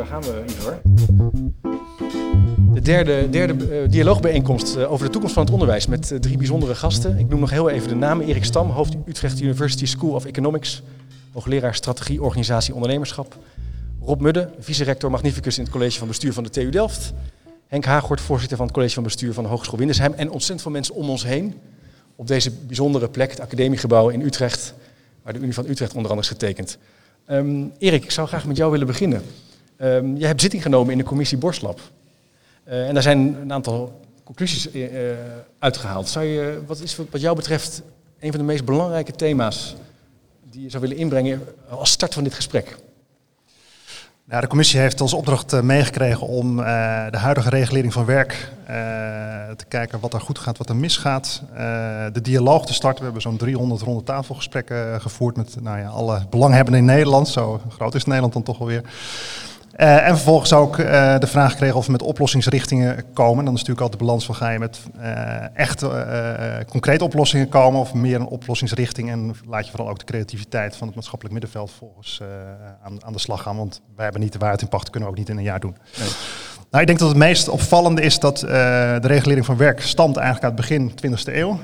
daar gaan we, Ivor. De derde, derde uh, dialoogbijeenkomst uh, over de toekomst van het onderwijs met uh, drie bijzondere gasten. Ik noem nog heel even de namen. Erik Stam, hoofd Utrecht University School of Economics, hoogleraar strategie, organisatie, ondernemerschap. Rob Mudde, vice-rector magnificus in het college van bestuur van de TU Delft. Henk Haaghoort, voorzitter van het college van bestuur van de Hogeschool Windersheim. En ontzettend veel mensen om ons heen op deze bijzondere plek, het academiegebouw in Utrecht, waar de Unie van Utrecht onder andere is getekend. Um, Erik, ik zou graag met jou willen beginnen. Um, jij hebt zitting genomen in de commissie Borstlab. Uh, en daar zijn een aantal conclusies uh, uitgehaald. Zou je, wat is wat jou betreft een van de meest belangrijke thema's die je zou willen inbrengen als start van dit gesprek? Nou, de commissie heeft als opdracht meegekregen om de huidige regulering van werk te kijken wat er goed gaat, wat er misgaat. de dialoog te starten. We hebben zo'n 300 ronde tafelgesprekken gevoerd met nou ja, alle belanghebbenden in Nederland. Zo groot is Nederland dan toch wel weer. Uh, en vervolgens ook uh, de vraag kregen of we met oplossingsrichtingen komen. Dan is natuurlijk altijd de balans van ga je met uh, echt concrete oplossingen komen of meer een oplossingsrichting. En laat je vooral ook de creativiteit van het maatschappelijk middenveld volgens aan, aan, de slag gaan. Want wij hebben niet de waarheid in pacht, kunnen we ook niet in een jaar doen. Nee. Nou, ik denk dat het meest opvallende is dat de regulering van werk stamt eigenlijk uit begin 20e eeuw.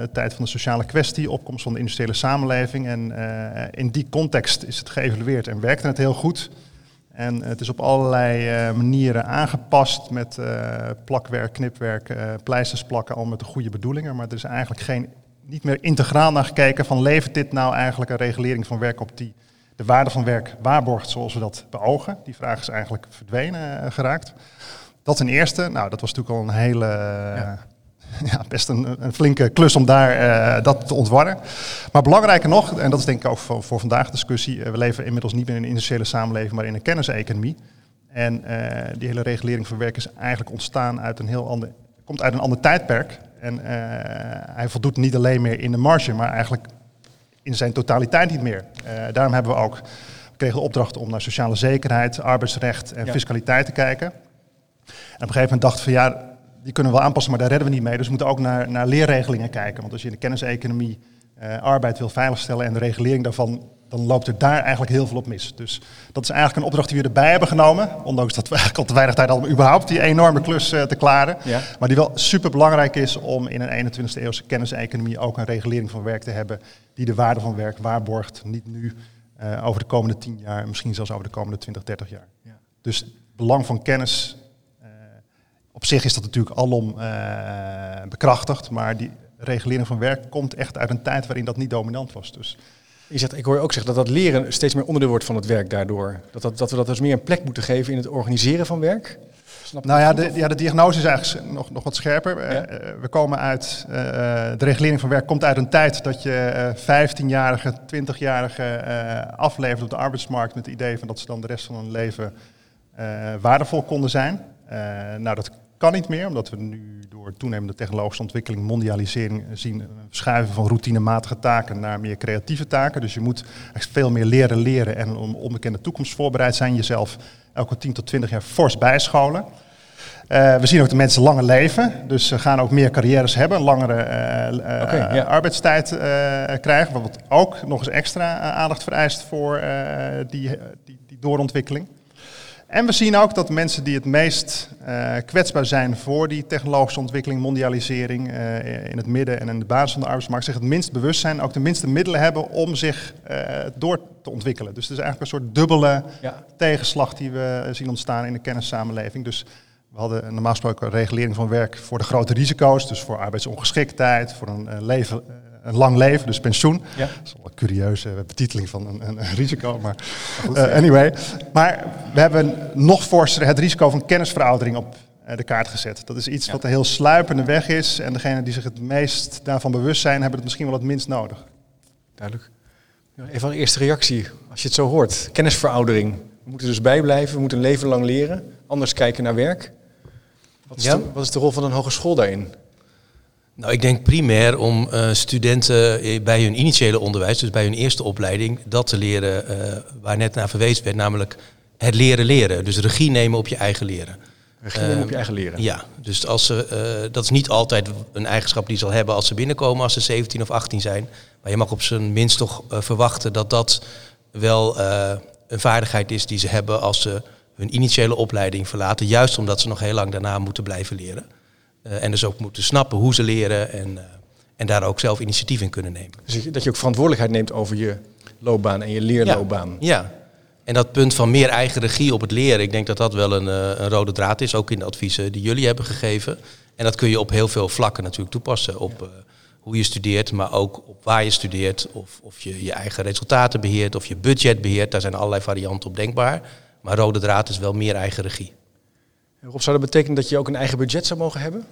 de tijd van de sociale kwestie, opkomst van de industriële samenleving. En in die context is het geëvalueerd en werkte het heel goed. En het is op allerlei uh, manieren aangepast met uh, plakwerk, knipwerk, uh, pleisters plakken, al met de goede bedoelingen. Maar er is eigenlijk geen, niet meer integraal naar gekeken van levert dit nou eigenlijk een regulering van werk op die de waarde van werk waarborgt zoals we dat beogen. Die vraag is eigenlijk verdwenen geraakt. Dat ten eerste, nou dat was natuurlijk al een hele ja, best een, een, flinke klus om daar uh, dat te ontwarren. Maar belangrijker nog, en dat is denk ik ook voor, voor vandaag de discussie, uh, we leven inmiddels niet meer in een industriële samenleving, maar in een kenniseconomie. En uh, die hele regulering van werk is eigenlijk ontstaan uit een heel ander, komt uit een ander tijdperk. En hij voldoet niet alleen meer in de marge, maar eigenlijk in zijn totaliteit niet meer. daarom hebben we ook we kregen de opdracht om naar sociale zekerheid, arbeidsrecht en ja. fiscaliteit te kijken. En op een gegeven moment dachten we, ja, die kunnen we wel aanpassen, maar daar redden we niet mee. Dus we moeten ook naar, naar leerregelingen kijken. Want als je in de kenniseconomie uh, arbeid wil veiligstellen en de regulering daarvan, dan loopt er daar eigenlijk heel veel op mis. Dus dat is eigenlijk een opdracht die we erbij hebben genomen. Ondanks dat we eigenlijk al te weinig tijd hadden om überhaupt die enorme klus uh, te klaren. Ja. Maar die wel super belangrijk is om in een 21e eeuwse kenniseconomie ook een regulering van werk te hebben. Die de waarde van werk waarborgt. Niet nu, uh, over de komende 10 jaar, misschien zelfs over de komende 20, 30 jaar. Ja. Dus het belang van kennis op zich is dat natuurlijk alom uh, bekrachtigd, maar die regulering van werk komt echt uit een tijd waarin dat niet dominant was. Dus. Je zegt, ik hoor je ook zeggen dat dat leren steeds meer onderdeel wordt van het werk daardoor. Dat, dat, dat we dat dus meer een plek moeten geven in het organiseren van werk. Snap nou ja de, ja, de diagnose is eigenlijk nog, nog wat scherper. Ja? Uh, we komen uit, uh, de regulering van werk komt uit een tijd dat je 15-jarige, 20-jarige aflevert op de arbeidsmarkt met het idee van dat ze dan de rest van hun leven waardevol konden zijn. Nou, dat kan niet meer, omdat we nu door toenemende technologische ontwikkeling, mondialisering zien verschuiven van routinematige taken naar meer creatieve taken. Dus je moet veel meer leren leren en om onbekende toekomst voorbereid zijn, jezelf elke 10 tot 20 jaar fors bijscholen. Uh, we zien ook dat mensen langer leven, dus ze gaan ook meer carrières hebben, een langere uh, uh, okay, arbeidstijd krijgen, wat ook nog eens extra aandacht vereist voor die, die, die doorontwikkeling. En we zien ook dat mensen die het meest uh, kwetsbaar zijn voor die technologische ontwikkeling, mondialisering uh, in het midden en in de basis van de arbeidsmarkt, zich het minst bewust zijn, ook de minste middelen hebben om zich uh, door te ontwikkelen. Dus het is eigenlijk een soort dubbele ja. tegenslag die we zien ontstaan in de kennissamenleving. Dus we hadden normaal gesproken een regulering van werk voor de grote risico's, dus voor arbeidsongeschiktheid, voor een leven een lang leven, dus pensioen. Ja. Dat is wel een curieuze betiteling van een, een, een risico, maar uh, anyway. Maar we hebben nog forser het risico van kennisveroudering op de kaart gezet. Dat is iets ja. wat een heel sluipende weg is en degenen die zich het meest daarvan bewust zijn, hebben het misschien wel het minst nodig. Duidelijk. Even een eerste reactie, als je het zo hoort. Kennisveroudering. We moeten dus bijblijven, we moeten een leven lang leren, anders kijken naar werk. Wat is, ja. de, wat is de rol van een hogeschool daarin? Nou, ik denk primair om uh, studenten bij hun initiële onderwijs, dus bij hun eerste opleiding, dat te leren uh, waar net naar verwezen werd, namelijk het leren leren. Dus regie nemen op je eigen leren. Regie nemen uh, op je eigen leren. Ja, dus als ze, dat is niet altijd een eigenschap die ze zal hebben als ze binnenkomen als ze 17 of 18 zijn. Maar je mag op zijn minst toch verwachten dat dat wel een vaardigheid is die ze hebben als ze hun initiële opleiding verlaten. Juist omdat ze nog heel lang daarna moeten blijven leren. Uh, en dus ook moeten snappen hoe ze leren en, uh, en daar ook zelf initiatief in kunnen nemen. Dus dat je ook verantwoordelijkheid neemt over je loopbaan en je leerloopbaan. Ja, ja. En dat punt van meer eigen regie op het leren, ik denk dat dat wel een, uh, een rode draad is, ook in de adviezen die jullie hebben gegeven. En dat kun je op heel veel vlakken natuurlijk toepassen. Op hoe je studeert, maar ook op waar je studeert. Of, of je je eigen resultaten beheert, of je budget beheert. Daar zijn allerlei varianten op denkbaar. Maar rode draad is wel meer eigen regie. Rob, zou dat betekenen dat je ook een eigen budget zou mogen hebben?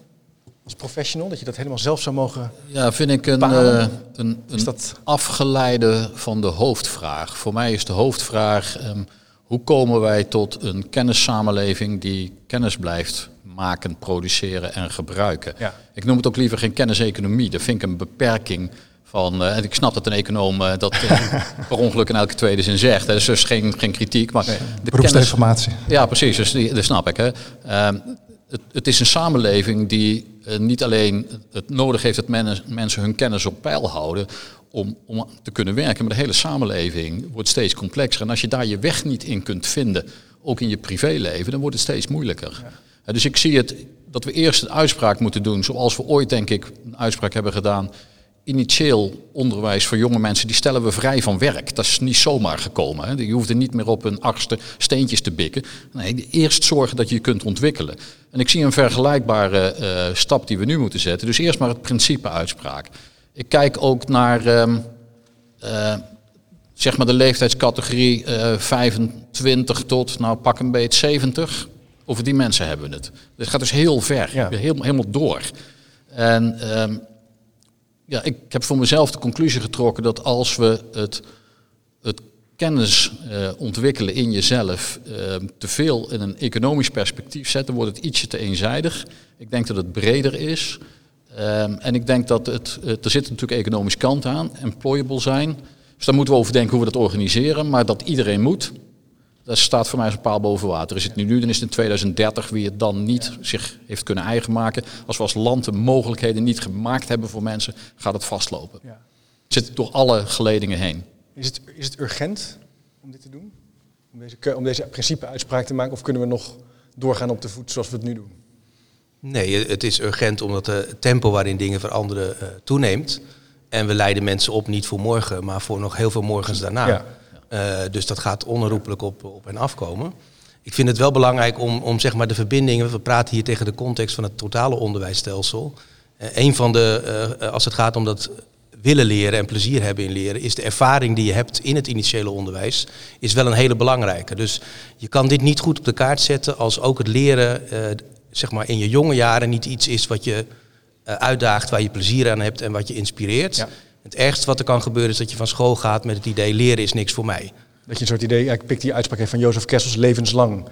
Als professional, dat je dat helemaal zelf zou mogen Ja, vind ik een, uh, een, een dat... afgeleide van de hoofdvraag. Voor mij is de hoofdvraag, um, hoe komen wij tot een kennissamenleving die kennis blijft maken, produceren en gebruiken? Ja. Ik noem het ook liever geen kenniseconomie. Dat vind ik een beperking van, uh, en ik snap dat een econoom uh, dat uh, per ongeluk in elke tweede zin zegt. Hè, dus is geen, geen kritiek. Maar de beroepsdeformatie. ja, precies. Dus die, dat snap ik. Hè. Ehm, het, het, is een samenleving die niet alleen het nodig heeft dat men, mensen hun kennis op peil houden om, om te kunnen werken. Maar de hele samenleving wordt steeds complexer. En als je daar je weg niet in kunt vinden, ook in je privéleven, dan wordt het steeds moeilijker. Ja. Dus ik zie het dat we eerst een uitspraak moeten doen, zoals we ooit denk ik een uitspraak hebben gedaan initieel onderwijs voor jonge mensen, die stellen we vrij van werk. Dat is niet zomaar gekomen. Hè. Je hoeft er niet meer op een achtste steentjes te bikken. Nee, eerst zorgen dat je je kunt ontwikkelen. En ik zie een vergelijkbare uh, stap die we nu moeten zetten. Dus eerst maar het principe uitspraak. Ik kijk ook naar uh, uh, zeg maar de leeftijdscategorie 25 tot, nou pak een beetje 70. Over die mensen hebben we het. Dit gaat dus heel ver, ja. heel, helemaal door. En ehm, ja, ik heb voor mezelf de conclusie getrokken dat als we het, het kennis uh, ontwikkelen in jezelf uh, te veel in een economisch perspectief zetten, wordt het ietsje te eenzijdig. Ik denk dat het breder is. Um, en ik denk dat het, er zit natuurlijk economisch kant aan, employable zijn. Dus daar moeten we over denken hoe we dat organiseren, maar dat iedereen moet dat staat voor mij als een paal boven water. Is het nu nu, dan is het in 2030 wie het dan niet zich heeft kunnen eigen maken. Als we als land de mogelijkheden niet gemaakt hebben voor mensen, gaat het vastlopen. Ja. Het zit door alle geledingen heen. Is het, is het urgent om dit te doen? Om deze, om deze principe-uitspraak te maken? Of kunnen we nog doorgaan op de voet zoals we het nu doen? Nee, het is urgent omdat het tempo waarin dingen veranderen uh, toeneemt. En we leiden mensen op niet voor morgen, maar voor nog heel veel morgens daarna. Ja. Uh, dus dat gaat onherroepelijk op, op en afkomen. Ik vind het wel belangrijk om, om zeg maar de verbindingen, we praten hier tegen de context van het totale onderwijsstelsel. Uh, een van de, uh, als het gaat om dat willen leren en plezier hebben in leren, is de ervaring die je hebt in het initiële onderwijs, is wel een hele belangrijke. Dus je kan dit niet goed op de kaart zetten als ook het leren, zeg maar in je jonge jaren niet iets is wat je uitdaagt, waar je plezier aan hebt en wat je inspireert. Ja. Het ergste wat er kan gebeuren is dat je van school gaat met het idee leren is niks voor mij. Dat je een soort idee, ik pik die uitspraak van Jozef Kessels, levenslang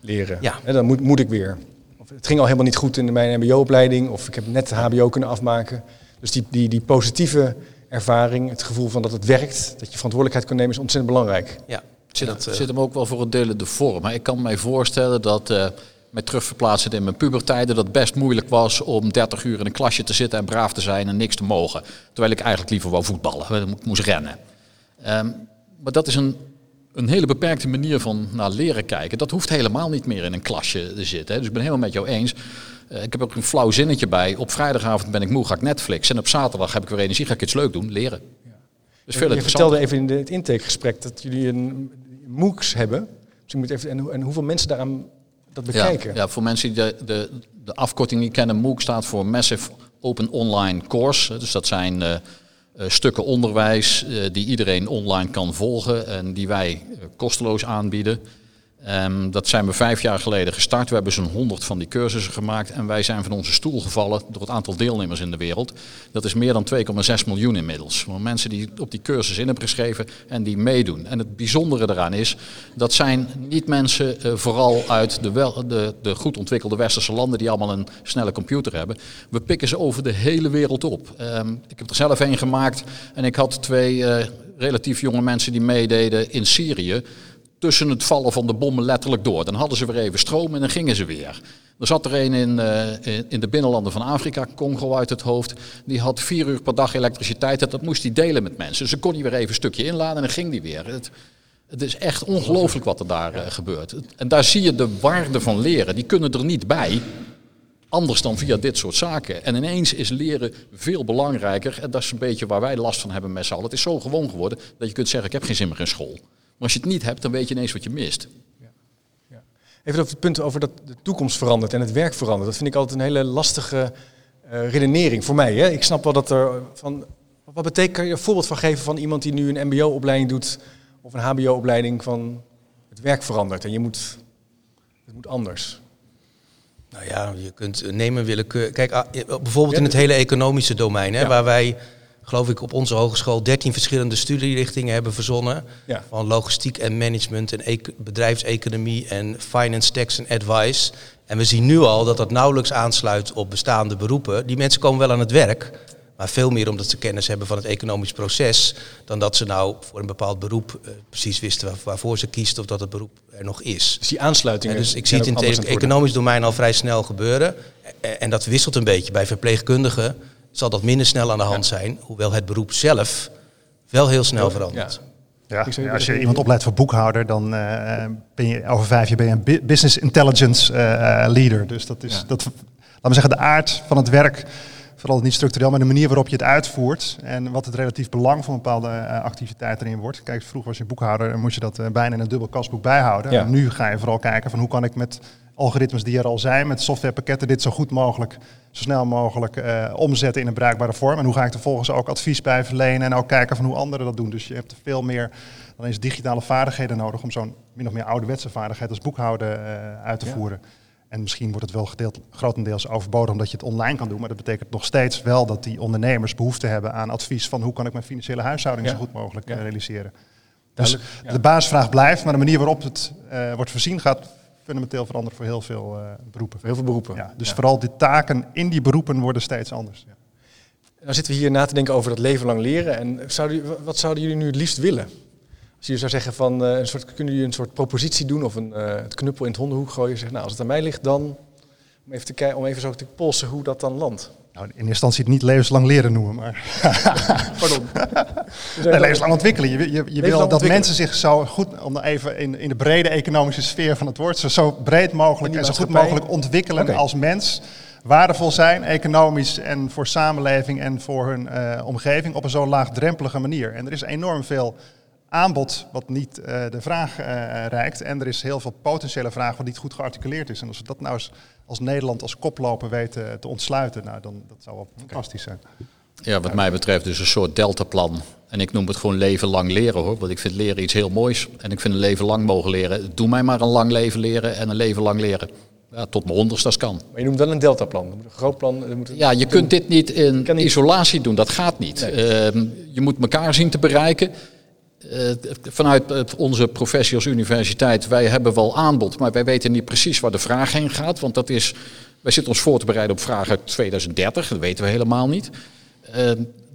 leren. Ja. En dan moet, moet ik weer. Of het ging al helemaal niet goed in mijn mbo-opleiding, of ik heb net de hbo kunnen afmaken. Dus die, die, die positieve ervaring, het gevoel van dat het werkt, dat je verantwoordelijkheid kan nemen, is ontzettend belangrijk. Ja, zit, dat, uh... zit hem ook wel voor een deel in de vorm. Maar ik kan mij voorstellen dat... Uh, met terugverplaatsen in mijn pubertijden, dat het best moeilijk was om 30 uur in een klasje te zitten en braaf te zijn en niks te mogen. Terwijl ik eigenlijk liever wou voetballen, ik moest rennen. Um, maar dat is een, een hele beperkte manier van naar leren kijken. Dat hoeft helemaal niet meer in een klasje te zitten. Hè. Dus ik ben helemaal met jou eens. Uh, ik heb ook een flauw zinnetje bij. Op vrijdagavond ben ik moe, ga ik Netflix. En op zaterdag heb ik weer energie, ga ik iets leuk doen, leren. Ja. Dus veel je vertelde even in het intakegesprek dat jullie een MOOCs hebben. Dus je moet even, en, en hoeveel mensen daaraan dat bekijken. Ja, voor mensen die de, de, de afkorting niet kennen, MOOC staat voor Massive Open Online Course. Dus dat zijn uh, uh, stukken onderwijs uh, die iedereen online kan volgen en die wij kosteloos aanbieden. Um, dat zijn we vijf jaar geleden gestart. We hebben zo'n honderd van die cursussen gemaakt. En wij zijn van onze stoel gevallen door het aantal deelnemers in de wereld. Dat is meer dan 2,6 miljoen inmiddels. Mensen die op die cursus in hebben geschreven en die meedoen. En het bijzondere daaraan is, dat zijn niet mensen uh, vooral uit de, de, de goed ontwikkelde westerse landen die allemaal een snelle computer hebben. We pikken ze over de hele wereld op. Um, ik heb er zelf een gemaakt en ik had twee uh, relatief jonge mensen die meededen in Syrië tussen het vallen van de bommen letterlijk door. Dan hadden ze weer even stroom en dan gingen ze weer. Er zat er een in, uh, in de binnenlanden van Afrika, Congo uit het hoofd. Die had vier uur per dag elektriciteit. Dat moest hij delen met mensen. Dus dan kon hij weer even een stukje inladen en dan ging hij weer. Het, Het is echt ongelooflijk wat er daar eh, gebeurt. En daar zie je de waarde van leren. Die kunnen er niet bij. Anders dan via dit soort zaken. En ineens is leren veel belangrijker. En dat is een beetje waar wij last van hebben met z'n allen. Het is zo gewoon geworden dat je kunt zeggen: ik heb geen zin meer in school. Maar als je het niet hebt, dan weet je ineens wat je mist. Even over het punt over dat de toekomst verandert en het werk verandert. Dat vind ik altijd een hele lastige uh, redenering voor mij. Hè? Ik snap wel dat er van. Wat betekent, kan je een voorbeeld van geven van iemand die nu een MBO-opleiding doet of een HBO-opleiding van het werk verandert en je moet, het moet anders? Nou ja, je kunt nemen willekeur. Kijk, ah, bijvoorbeeld in het hele economische domein, hè, ja. waar wij geloof ik, op onze hogeschool 13 verschillende studierichtingen hebben verzonnen. Ja. Van logistiek en management en e bedrijfseconomie en finance, tax en advice. En we zien nu al dat dat nauwelijks aansluit op bestaande beroepen. Die mensen komen wel aan het werk, maar veel meer omdat ze kennis hebben van het economisch proces, dan dat ze nou voor een bepaald beroep uh, precies wisten waar, waarvoor ze kiest of dat het beroep er nog is. Dus die aansluiting. Dus ik zie het in het economisch domein al vrij snel gebeuren. En, en dat wisselt een beetje. Bij verpleegkundigen zal dat minder snel aan de hand zijn, hoewel het beroep zelf wel heel snel verandert. Ja. Ja, als je iemand opleidt voor boekhouder, dan uh, ben je over vijf jaar ben je een business intelligence uh, leader. Dus dat is, dat, laten we zeggen, de aard van het werk vooral niet structureel, maar de manier waarop je het uitvoert en wat het relatief belang van bepaalde uh, activiteit erin wordt. Kijk, vroeger was je boekhouder en moest je dat uh, bijna in een dubbel kasboek bijhouden. En nu ga je vooral kijken van hoe kan ik met algoritmes die er al zijn, met softwarepakketten, dit zo goed mogelijk, zo snel mogelijk uh, omzetten in een bruikbare vorm. En hoe ga ik er vervolgens ook advies bij verlenen en ook kijken van hoe anderen dat doen. Dus je hebt veel meer dan eens digitale vaardigheden nodig om zo'n min of meer ouderwetse vaardigheid als boekhouden uit te voeren. En misschien wordt het wel gedeeld, grotendeels overbodig omdat je het online kan doen. Maar dat betekent nog steeds wel dat die ondernemers behoefte hebben aan advies van hoe kan ik mijn financiële huishouding ja. zo goed mogelijk ja. realiseren. Dus de basisvraag blijft, maar de manier waarop het uh, wordt voorzien gaat fundamenteel veranderen voor heel veel uh, beroepen. Voor heel veel beroepen. Ja, dus vooral de taken in die beroepen worden steeds anders. Ja. Nou zitten we hier na te denken over dat leven lang leren. En zouden, wat zouden jullie nu het liefst willen? Als je zou zeggen van uh, een soort, kunnen jullie een soort propositie doen of een, uh, het knuppel in het hondenhoek gooien. Zeg, nou, als het aan mij ligt, dan om even, te kijken, om even zo te polsen hoe dat dan landt. Nou, in eerste instantie het niet levenslang leren noemen, maar. Pardon. nee, levenslang ontwikkelen. Je, je, je wil dat mensen zich zo goed, om even in, in de brede economische sfeer van het woord, zo, zo breed mogelijk en zo goed mogelijk ontwikkelen okay. als mens. Waardevol zijn, economisch en voor samenleving en voor hun uh, omgeving op een zo laagdrempelige manier. En er is enorm veel aanbod wat niet uh, de vraag uh, reikt. En er is heel veel potentiële vraag wat niet goed gearticuleerd is. En als we dat nou eens als Nederland als koploper weten te ontsluiten, nou, dan dat zou wel fantastisch zijn. Ja, wat mij betreft dus een soort deltaplan. En ik noem het gewoon leven lang leren hoor. Want ik vind leren iets heel moois. En ik vind een leven lang mogen leren. Doe mij maar een lang leven leren en een leven lang leren. Ja, tot mijn honderdste als kan. Maar je noemt wel een deltaplan. Een groot plan. Moet ja, je kunt dit niet in niet. isolatie doen. Dat gaat niet. Nee. Uh, je moet elkaar zien te bereiken. Uh, vanuit onze professie als universiteit, wij hebben wel aanbod, maar wij weten niet precies waar de vraag heen gaat. Want dat is, wij zitten ons voor te bereiden op vragen uit 2030, dat weten we helemaal niet. Uh,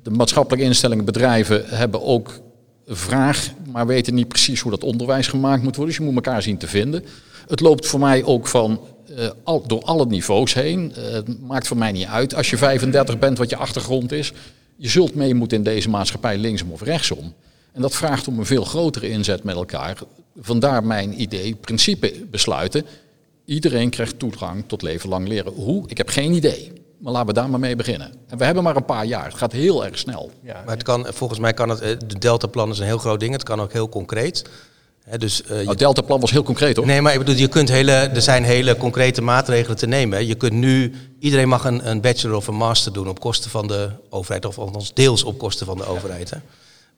de maatschappelijke instellingen, bedrijven hebben ook vraag, maar weten niet precies hoe dat onderwijs gemaakt moet worden. Dus je moet elkaar zien te vinden. Het loopt voor mij ook van door alle niveaus heen. Het maakt voor mij niet uit als je 35 bent wat je achtergrond is. Je zult mee moeten in deze maatschappij linksom of rechtsom. En dat vraagt om een veel grotere inzet met elkaar. Vandaar mijn idee, principe besluiten. Iedereen krijgt toegang tot leven lang leren. Hoe? Ik heb geen idee. Maar laten we daar maar mee beginnen. En we hebben maar een paar jaar. Het gaat heel erg snel. Ja, maar het kan, volgens mij kan het, de Deltaplan is een heel groot ding. Het kan ook heel concreet. He, dus, uh, het Deltaplan was heel concreet hoor. Nee, maar ik bedoel, je kunt hele, er zijn hele concrete maatregelen te nemen. Je kunt nu, iedereen mag een, een bachelor of een master doen op kosten van de overheid. Of althans deels op kosten van de ja. overheid. Hè.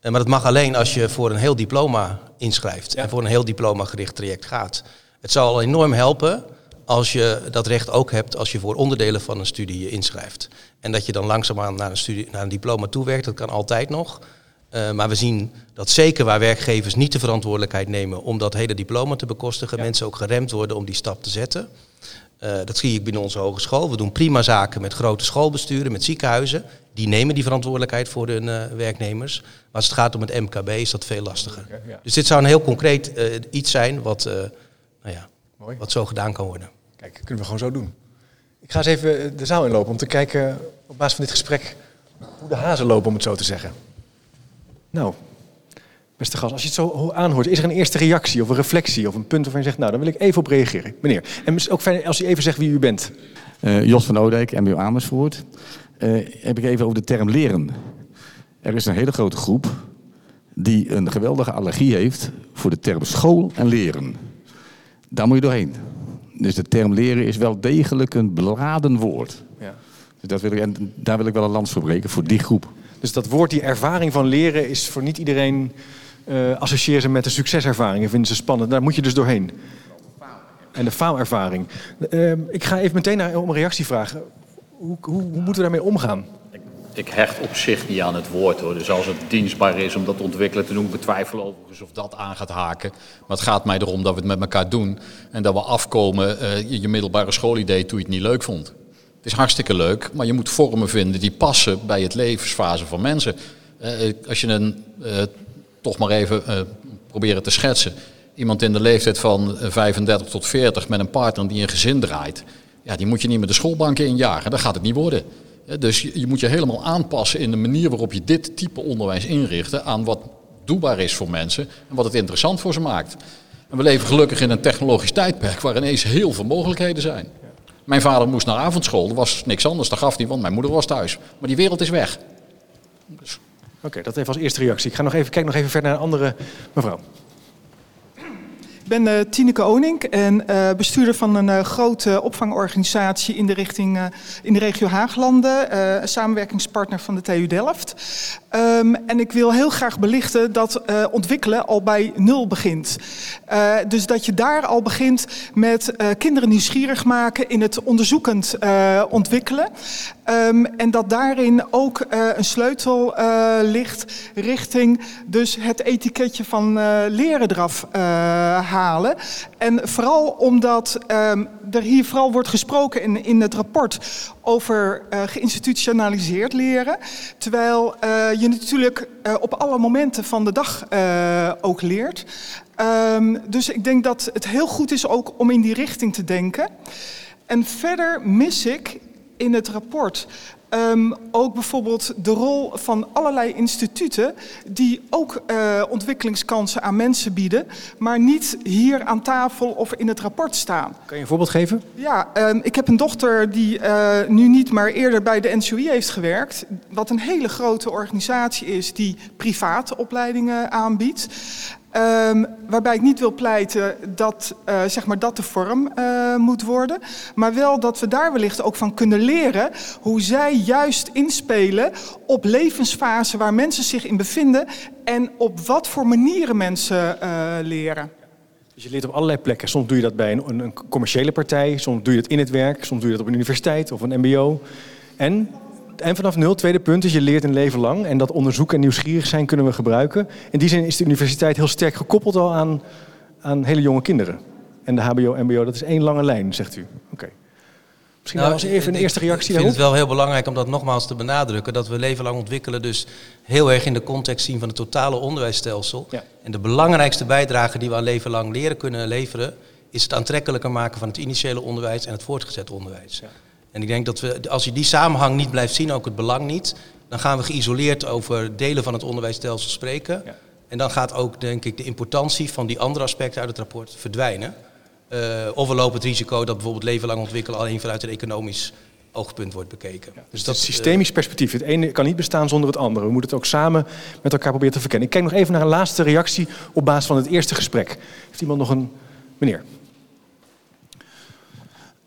Maar dat mag alleen als je voor een heel diploma inschrijft ja. en voor een heel diploma gericht traject gaat. Het zal al enorm helpen als je dat recht ook hebt als je voor onderdelen van een studie je inschrijft. En dat je dan langzaamaan naar een, studie, naar een diploma toewerkt, dat kan altijd nog. Uh, maar we zien dat zeker waar werkgevers niet de verantwoordelijkheid nemen om dat hele diploma te bekostigen, ja. mensen ook geremd worden om die stap te zetten. Uh, dat zie ik binnen onze hogeschool. We doen prima zaken met grote schoolbesturen, met ziekenhuizen. Die nemen die verantwoordelijkheid voor hun uh, werknemers. Maar als het gaat om het MKB is dat veel lastiger. Okay, ja. Dus dit zou een heel concreet uh, iets zijn wat, nou ja, wat zo gedaan kan worden. Kijk, kunnen we gewoon zo doen. Ik ga eens even de zaal inlopen om te kijken op basis van dit gesprek hoe de hazen lopen, om het zo te zeggen. Nou, Beste gast, als je het zo aanhoort, is er een eerste reactie of een reflectie of een punt waarvan je zegt, nou, dan wil ik even op reageren. Meneer, en ook fijn als u even zegt wie u bent. Uh, Jos van Oudijk, MBO Amersfoort. Uh, heb ik even over de term leren. Er is een hele grote groep die een geweldige allergie heeft voor de term school en leren. Daar moet je doorheen. Dus de term leren is wel degelijk een beladen woord. Ja. Dus dat wil ik, en daar wil ik wel een lans voor breken, voor die groep. Dus dat woord, die ervaring van leren, is voor niet iedereen... Uh, associeer ze met de succeservaringen, vinden ze spannend. Daar moet je dus doorheen. En de faalervaring. Uh, ik ga even meteen naar, om een reactie vragen. Hoe, hoe, hoe moeten we daarmee omgaan? ik hecht op zich niet aan het woord hoor. Dus als het dienstbaar is om dat te ontwikkelen te doen, betwijfel overigens of dat aan gaat haken. Maar het gaat mij erom dat we het met elkaar doen en dat we afkomen. Uh, je middelbare schoolidee toen je het niet leuk vond. Het is hartstikke leuk, maar je moet vormen vinden die passen bij het levensfase van mensen. Als je een, toch maar even proberen te schetsen. Iemand in de leeftijd van 35 tot 40 met een partner die een gezin draait. Ja, die moet je niet met de schoolbanken injagen. Dan gaat het niet worden. Dus je, moet je helemaal aanpassen in de manier waarop je dit type onderwijs inricht aan wat doelbaar is voor mensen en wat het interessant voor ze maakt. En we leven gelukkig in een technologisch tijdperk waar ineens heel veel mogelijkheden zijn. Mijn vader moest naar avondschool, er was niks anders, dat gaf hij, want mijn moeder was thuis. Maar die wereld is weg. Dus. Oké, dat even als eerste reactie. Ik ga nog even, kijk nog even verder naar een andere mevrouw. Ik ben uh, Tineke Onink en uh, bestuurder van een uh, grote opvangorganisatie in de, richting, in de regio Haaglanden. samenwerkingspartner van de TU Delft. Um, en ik wil heel graag belichten dat ontwikkelen al bij nul begint. dus dat je daar al begint met kinderen nieuwsgierig maken in het onderzoekend ontwikkelen. Um, en dat daarin ook een sleutel ligt richting dus het etiketje van leren eraf halen. En vooral omdat um, er hier vooral wordt gesproken in, in het rapport over uh, geïnstitutionaliseerd leren. Terwijl uh, je natuurlijk uh, op alle momenten van de dag ook leert. Um, dus ik denk dat het heel goed is ook om in die richting te denken. En verder mis ik in het rapport Um, ook bijvoorbeeld de rol van allerlei instituten die ook uh, ontwikkelingskansen aan mensen bieden, maar niet hier aan tafel of in het rapport staan. Kan je een voorbeeld geven? Ja, um, ik heb een dochter die uh, nu niet, maar eerder bij de NCOI heeft gewerkt, wat een hele grote organisatie is die private opleidingen aanbiedt. Um, waarbij ik niet wil pleiten dat, uh, zeg maar dat de vorm uh, moet worden. Maar wel dat we daar wellicht ook van kunnen leren hoe zij juist inspelen op levensfasen waar mensen zich in bevinden. En op wat voor manieren mensen uh, leren. Dus je leert op allerlei plekken. Soms doe je dat bij een, een commerciële partij, soms doe je dat in het werk, soms doe je dat op een universiteit of een MBO. En en vanaf nul, tweede punt, is je leert een leven lang. En dat onderzoek en nieuwsgierig zijn kunnen we gebruiken. In die zin is de universiteit heel sterk gekoppeld al aan, aan hele jonge kinderen. En de HBO, MBO, dat is één lange lijn, zegt u. Oké. Misschien nou, als even een eerste reactie Ik vind het wel heel belangrijk om dat nogmaals te benadrukken. Dat we leven lang ontwikkelen dus heel erg in de context zien van het totale onderwijsstelsel. Ja. En de belangrijkste bijdrage die we aan leven lang leren kunnen leveren... is het aantrekkelijker maken van het initiële onderwijs en het voortgezet onderwijs. Ja. En ik denk dat we, als je die samenhang niet blijft zien, ook het belang niet, dan gaan we geïsoleerd over delen van het onderwijsstelsel spreken. Ja. En dan gaat ook, denk ik, de importantie van die andere aspecten uit het rapport verdwijnen. Uh, of we lopen het risico dat bijvoorbeeld leven lang ontwikkelen alleen vanuit een economisch oogpunt wordt bekeken. Ja, dus dat is systemisch uh, perspectief. Het ene kan niet bestaan zonder het andere. We moeten het ook samen met elkaar proberen te verkennen. Ik kijk nog even naar een laatste reactie op basis van het eerste gesprek. Heeft iemand nog een... Meneer.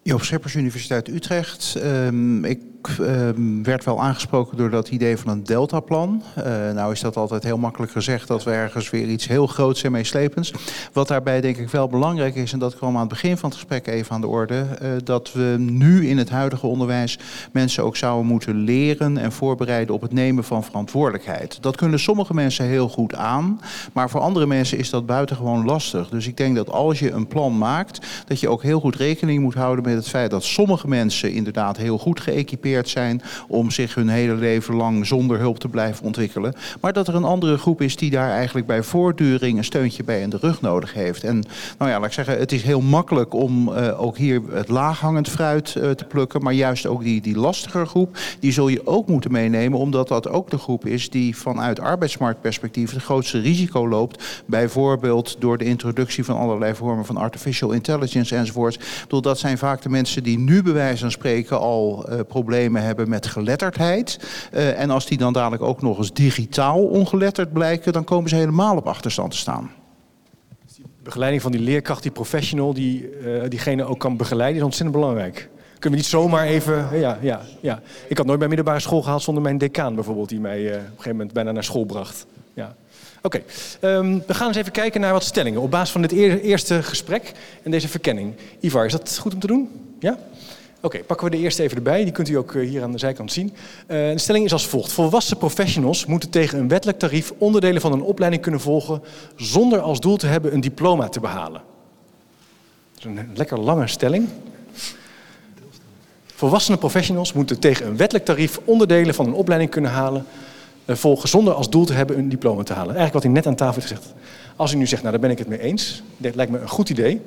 Joop Scheppers, Universiteit Utrecht. Um, ik um, werd wel aangesproken door dat idee van een deltaplan. Uh, nou is dat altijd heel makkelijk gezegd dat we ergens weer iets heel groots en meeslepends. Wat daarbij denk ik wel belangrijk is, en dat kwam aan het begin van het gesprek even aan de orde, uh, dat we nu in het huidige onderwijs mensen ook zouden moeten leren en voorbereiden op het nemen van verantwoordelijkheid. Dat kunnen sommige mensen heel goed aan, maar voor andere mensen is dat buitengewoon lastig. Dus ik denk dat als je een plan maakt, dat je ook heel goed rekening moet houden met het feit dat sommige mensen inderdaad heel goed geëquipeerd zijn om zich hun hele leven lang zonder hulp te blijven ontwikkelen. Maar dat er een andere groep is die daar eigenlijk bij voortduring een steuntje bij in de rug nodig heeft. En nou ja, laat ik zeggen, het is heel makkelijk om uh, ook hier het laaghangend fruit uh, te plukken. Maar juist ook die, die lastige groep, die zul je ook moeten meenemen. Omdat dat ook de groep is die vanuit arbeidsmarktperspectief het grootste risico loopt. Bijvoorbeeld door de introductie van allerlei vormen van artificial intelligence enzovoort. Dat zijn vaak de mensen die nu bij wijze van spreken al uh, problemen hebben met geletterdheid. Uh, en als die dan dadelijk ook nog eens digitaal ongeletterd blijken, dan komen ze helemaal op achterstand te staan. Die begeleiding van die leerkracht, die professional, die uh, diegene ook kan begeleiden, is ontzettend belangrijk. Kunnen we niet zomaar even. Ja, ja, ja. Ik had nooit bij middelbare school gehaald zonder mijn decaan bijvoorbeeld, die mij uh, op een gegeven moment bijna naar school bracht. Ja. Oké, okay. um, we gaan eens even kijken naar wat stellingen op basis van dit eer eerste gesprek en deze verkenning. Ivar, is dat goed om te doen? Ja? Oké, pakken we de eerste even erbij. Die kunt u ook hier aan de zijkant zien. Uh, de stelling is als volgt. Volwassen professionals moeten tegen een wettelijk tarief onderdelen van een opleiding kunnen volgen zonder als doel te hebben een diploma te behalen. Dat is een lekker lange stelling. Volwassene professionals moeten tegen een wettelijk tarief onderdelen van een opleiding kunnen halen, uh, volgen zonder als doel te hebben een diploma te halen. Eigenlijk wat u net aan tafel heeft gezegd. Als u nu zegt, nou daar ben ik het mee eens, dit lijkt me een goed idee.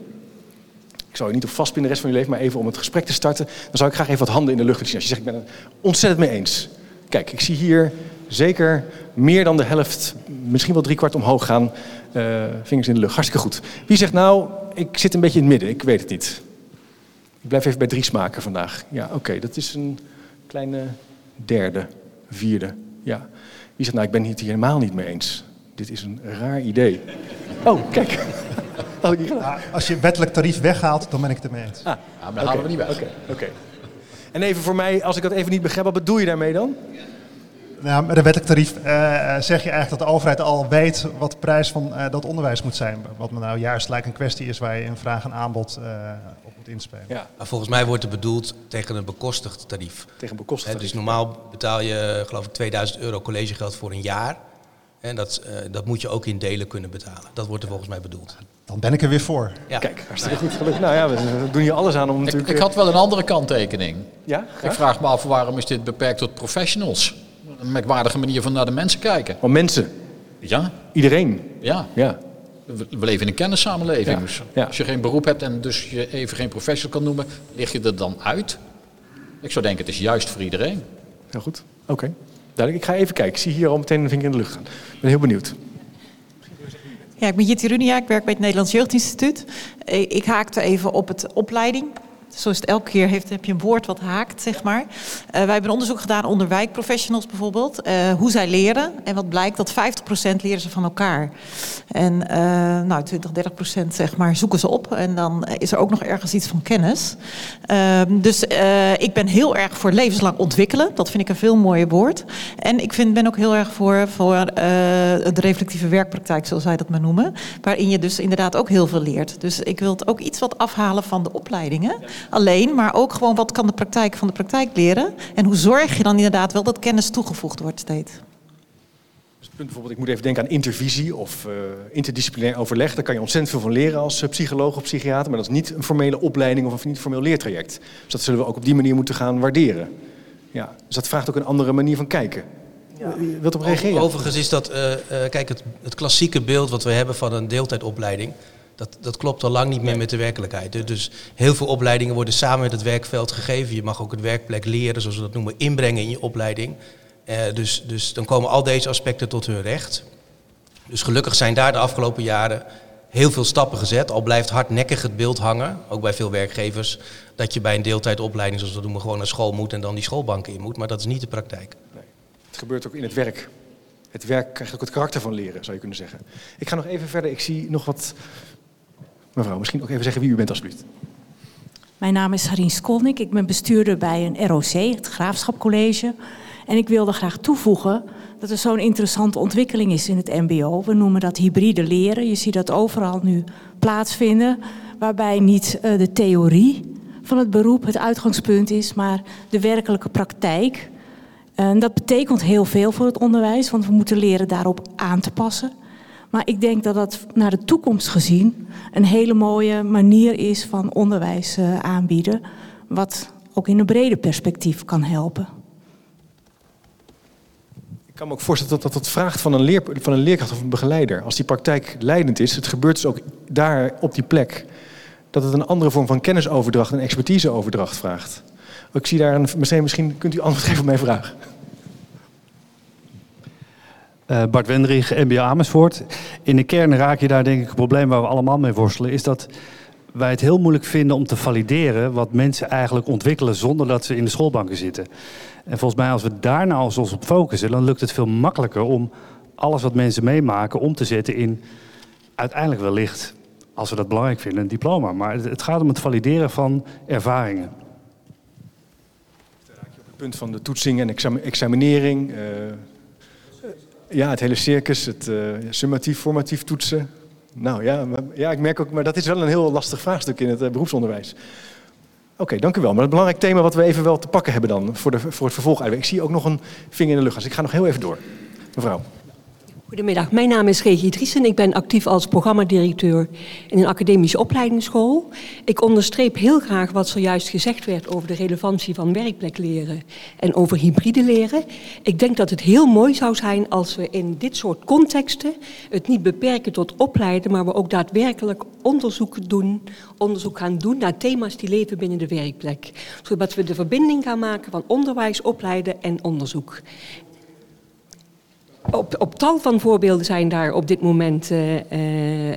Zou je niet op vastpinnen de rest van je leven, maar even om het gesprek te starten, dan zou ik graag even wat handen in de lucht zien. Als je zegt, ik ben het ontzettend mee eens. Kijk, ik zie hier zeker meer dan de helft, misschien wel driekwart omhoog gaan. Uh, vingers in de lucht, hartstikke goed. Wie zegt nou, ik zit een beetje in het midden, ik weet het niet. Ik blijf even bij drie smaken vandaag. Ja, oké, dat is een kleine derde, vierde. Ja. Wie zegt, nou, ik ben het hier helemaal niet mee eens. Dit is een raar idee. Oh, kijk. Had ik niet gedaan. Ja, als je wettelijk tarief weghaalt, dan ben ik het ermee eens. Ah, ja, maar dan halen we niet weg. Oké, okay, okay. En even voor mij, als ik dat even niet begrijp, wat bedoel je daarmee dan? Nou, met een wettelijk tarief uh, zeg je eigenlijk dat de overheid al weet wat de prijs van uh, dat onderwijs moet zijn. Wat me nou juist lijkt een kwestie is waar je in vraag en aanbod uh, op moet inspelen. Ja. Maar volgens mij wordt het bedoeld tegen een bekostigd tarief. Tegen een bekostigd tarief. Dus normaal betaal je geloof ik 2000 euro collegegeld voor een jaar. En dat, dat moet je ook in delen kunnen betalen. Dat wordt er volgens mij bedoeld. Dan ben ik er weer voor. Ja. Kijk, hartstikke goed gelukt. Nou ja, we doen hier alles aan om ik, natuurlijk... Ik had wel een andere kanttekening. Ja? Ik vraag me af waarom is dit beperkt tot professionals? Een merkwaardige manier van naar de mensen kijken. Van mensen? Ja. Iedereen? Ja. ja. We, we leven in een kennissamenleving. Ja. Dus Ja. als je geen beroep hebt en dus je even geen professional kan noemen, lig je er dan uit? Ik zou denken, het is juist voor iedereen. Heel goed. Oké. Okay. Duidelijk. Ik ga even kijken. Ik zie hier al meteen een vinger in de lucht gaan. Ik ben heel benieuwd. Ja, ik ben Jitty Runia, ik werk bij het Nederlands Jeugdinstituut. Ik haakte even op het opleiding. Zoals het elke keer heeft, heb je een woord wat haakt, zeg maar. Uh, wij hebben onderzoek gedaan onder wijkprofessionals bijvoorbeeld. Uh, hoe zij leren. En wat blijkt, dat 50% leren ze van elkaar. En uh, nou, 20, 30% zeg maar zoeken ze op. En dan is er ook nog ergens iets van kennis. dus ik ben heel erg voor levenslang ontwikkelen. Dat vind ik een veel mooier woord. En ik vind, ben ook heel erg voor, voor de reflectieve werkpraktijk, zoals zij dat maar noemen. Waarin je dus inderdaad ook heel veel leert. Dus ik wil het ook iets wat afhalen van de opleidingen alleen, maar ook gewoon wat kan de praktijk van de praktijk leren. En hoe zorg je dan inderdaad wel dat kennis toegevoegd wordt steeds. Dus punt bijvoorbeeld, ik moet even denken aan intervisie of uh, interdisciplinair overleg. Daar kan je ontzettend veel van leren als uh, psycholoog of psychiater, maar dat is niet een formele opleiding of een niet formeel leertraject. Dus dat zullen we ook op die manier moeten gaan waarderen. Ja, dus dat vraagt ook een andere manier van kijken. Ja. Wilt op reageren? Overigens is dat, uh, kijk, het, het klassieke beeld wat we hebben van een deeltijdopleiding. Dat, dat klopt al lang niet meer met de werkelijkheid. Dus heel veel opleidingen worden samen met het werkveld gegeven. Je mag ook het werkplek leren, zoals we dat noemen, inbrengen in je opleiding. Uh, dus, dus dan komen al deze aspecten tot hun recht. Dus gelukkig zijn daar de afgelopen jaren heel veel stappen gezet. Al blijft hardnekkig het beeld hangen, ook bij veel werkgevers, dat je bij een deeltijdopleiding, zoals we dat noemen, gewoon naar school moet en dan die schoolbanken in moet. Maar dat is niet de praktijk. Nee. Het gebeurt ook in het werk. Het werk krijgt ook het karakter van leren, zou je kunnen zeggen. Ik ga nog even verder. Ik zie nog wat Mevrouw, misschien ook even zeggen wie u bent alsjeblieft. Mijn naam is Harien Skolnik. Ik ben bestuurder bij een ROC, het Graafschapcollege. En ik wilde graag toevoegen dat er zo'n interessante ontwikkeling is in het mbo. We noemen dat hybride leren. Je ziet dat overal nu plaatsvinden. Waarbij niet uh, de theorie van het beroep het uitgangspunt is, maar de werkelijke praktijk. En dat betekent heel veel voor het onderwijs, want we moeten leren daarop aan te passen. Maar ik denk dat dat naar de toekomst gezien een hele mooie manier is van onderwijs uh, aanbieden. Wat ook in een breder perspectief kan helpen. Ik kan me ook voorstellen dat dat vraagt van een, leer, van een leerkracht of een begeleider. Als die praktijk leidend is, het gebeurt dus ook daar op die plek, dat het een andere vorm van kennisoverdracht en expertiseoverdracht vraagt. Ik zie daar een, misschien, misschien kunt u antwoord geven op mijn vraag. Uh, Bart Wendrich, MBA Amersfoort. In de kern raak je daar denk ik een probleem waar we allemaal mee worstelen. Is dat wij het heel moeilijk vinden om te valideren wat mensen eigenlijk ontwikkelen zonder dat ze in de schoolbanken zitten. En volgens mij als we daar nou eens op focussen, dan lukt het veel makkelijker om alles wat mensen meemaken om te zetten in uiteindelijk wellicht, als we dat belangrijk vinden, een diploma. Maar het gaat om het valideren van ervaringen. Het punt van de toetsing en examinering. Uh, ja, het hele circus, het uh, summatief, formatief toetsen. Nou ja, ja, ik merk ook, maar dat is wel een heel lastig vraagstuk in het uh, beroepsonderwijs. Oké, dank u wel. Maar het belangrijk thema wat we even wel te pakken hebben dan voor, de, voor het vervolg. Ik zie ook nog een vinger in de lucht, dus ik ga nog heel even door. Mevrouw. Goedemiddag, mijn naam is Regie Driessen. Ik ben actief als programmadirecteur in een academische opleidingsschool. Ik onderstreep heel graag wat zojuist gezegd werd over de relevantie van werkplekleren en over hybride leren. Ik denk dat het heel mooi zou zijn als we in dit soort contexten het niet beperken tot opleiden, maar we ook daadwerkelijk onderzoek doen, onderzoek gaan doen naar thema's die leven binnen de werkplek. Zodat we de verbinding gaan maken van onderwijs, opleiden en onderzoek. Op, op, tal van voorbeelden zijn daar op dit moment uh, uh,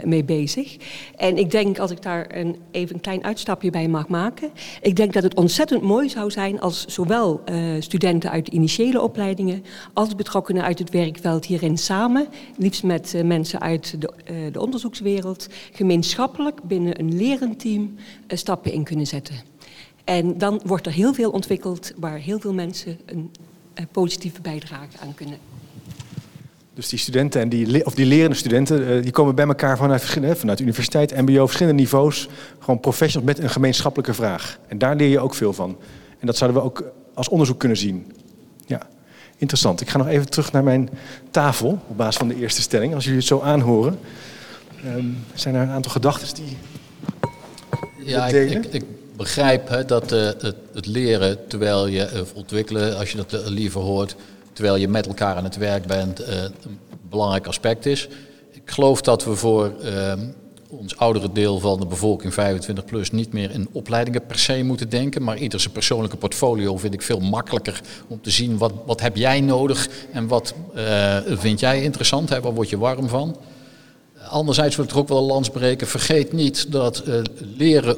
mee bezig. En ik denk, als ik daar een, even een klein uitstapje bij mag maken. Ik denk dat het ontzettend mooi zou zijn als zowel uh, studenten uit de initiële opleidingen. als betrokkenen uit het werkveld hierin samen. liefst met mensen uit de, de, onderzoekswereld. gemeenschappelijk binnen een lerend team stappen in kunnen zetten. En dan wordt er heel veel ontwikkeld waar heel veel mensen een positieve bijdrage aan kunnen dus die studenten en die, of die lerende studenten, eh, die komen bij elkaar vanuit, verschillende, vanuit universiteit, mbo, verschillende niveaus. Gewoon professionals met een gemeenschappelijke vraag. En daar leer je ook veel van. En dat zouden we ook als onderzoek kunnen zien. Ja, interessant. Ik ga nog even terug naar mijn tafel op basis van de eerste stelling. Als jullie het zo aanhoren, um, zijn er een aantal gedachten die. Ja, ik, ik, ik, begrijp hè, dat uh, het, het, leren terwijl je uh, ontwikkelen, als je dat liever hoort, terwijl je met elkaar aan het werk bent, uh, een belangrijk aspect is. Ik geloof dat we voor uh, ons oudere deel van de bevolking, 25 plus, niet meer in opleidingen per se moeten denken. Maar ieder zijn persoonlijke portfolio vind ik veel makkelijker om te zien wat, wat heb jij nodig en wat uh, vind jij interessant, waar word je warm van. Anderzijds wil ik er ook wel een lans breken. Vergeet niet dat leren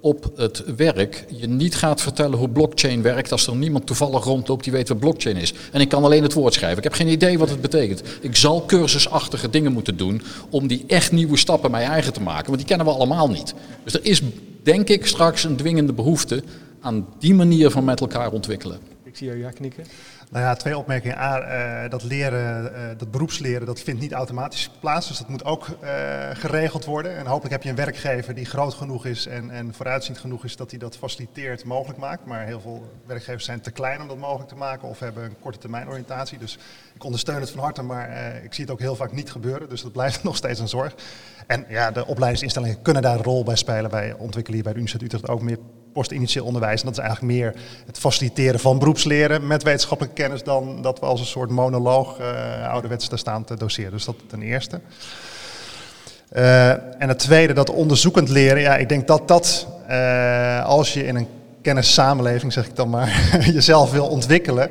op het werk je niet gaat vertellen hoe blockchain werkt als er niemand toevallig rondloopt die weet wat blockchain is. En ik kan alleen het woord schrijven. Ik heb geen idee wat het betekent. Ik zal cursusachtige dingen moeten doen om die echt nieuwe stappen mij eigen te maken, want die kennen we allemaal niet. Dus er is denk ik straks een dwingende behoefte aan die manier van met elkaar ontwikkelen. Ik zie jou ja knikken. Nou ja, twee opmerkingen. A, uh, dat leren, uh, dat beroepsleren, dat vindt niet automatisch plaats. Dus dat moet ook uh, geregeld worden. En hopelijk heb je een werkgever die groot genoeg is en, en vooruitziend genoeg is dat hij dat faciliteert, mogelijk maakt. Maar heel veel werkgevers zijn te klein om dat mogelijk te maken of hebben een korte termijn oriëntatie. Dus ik ondersteun het van harte, maar ik zie het ook heel vaak niet gebeuren. Dus dat blijft nog steeds een zorg. En ja, de opleidingsinstellingen kunnen daar een rol bij spelen. Wij ontwikkelen hier bij de Universiteit Utrecht ook meer postinitieel onderwijs. En dat is eigenlijk meer het faciliteren van beroepsleren met wetenschappelijke kennis dan dat we als een soort monoloog uh, ouderwets daar staan te doseren. Dus dat ten eerste. Uh, en het tweede, dat onderzoekend leren. Ja, ik denk dat dat, uh, als je in een kennissamenleving, zeg ik dan maar, jezelf wil ontwikkelen,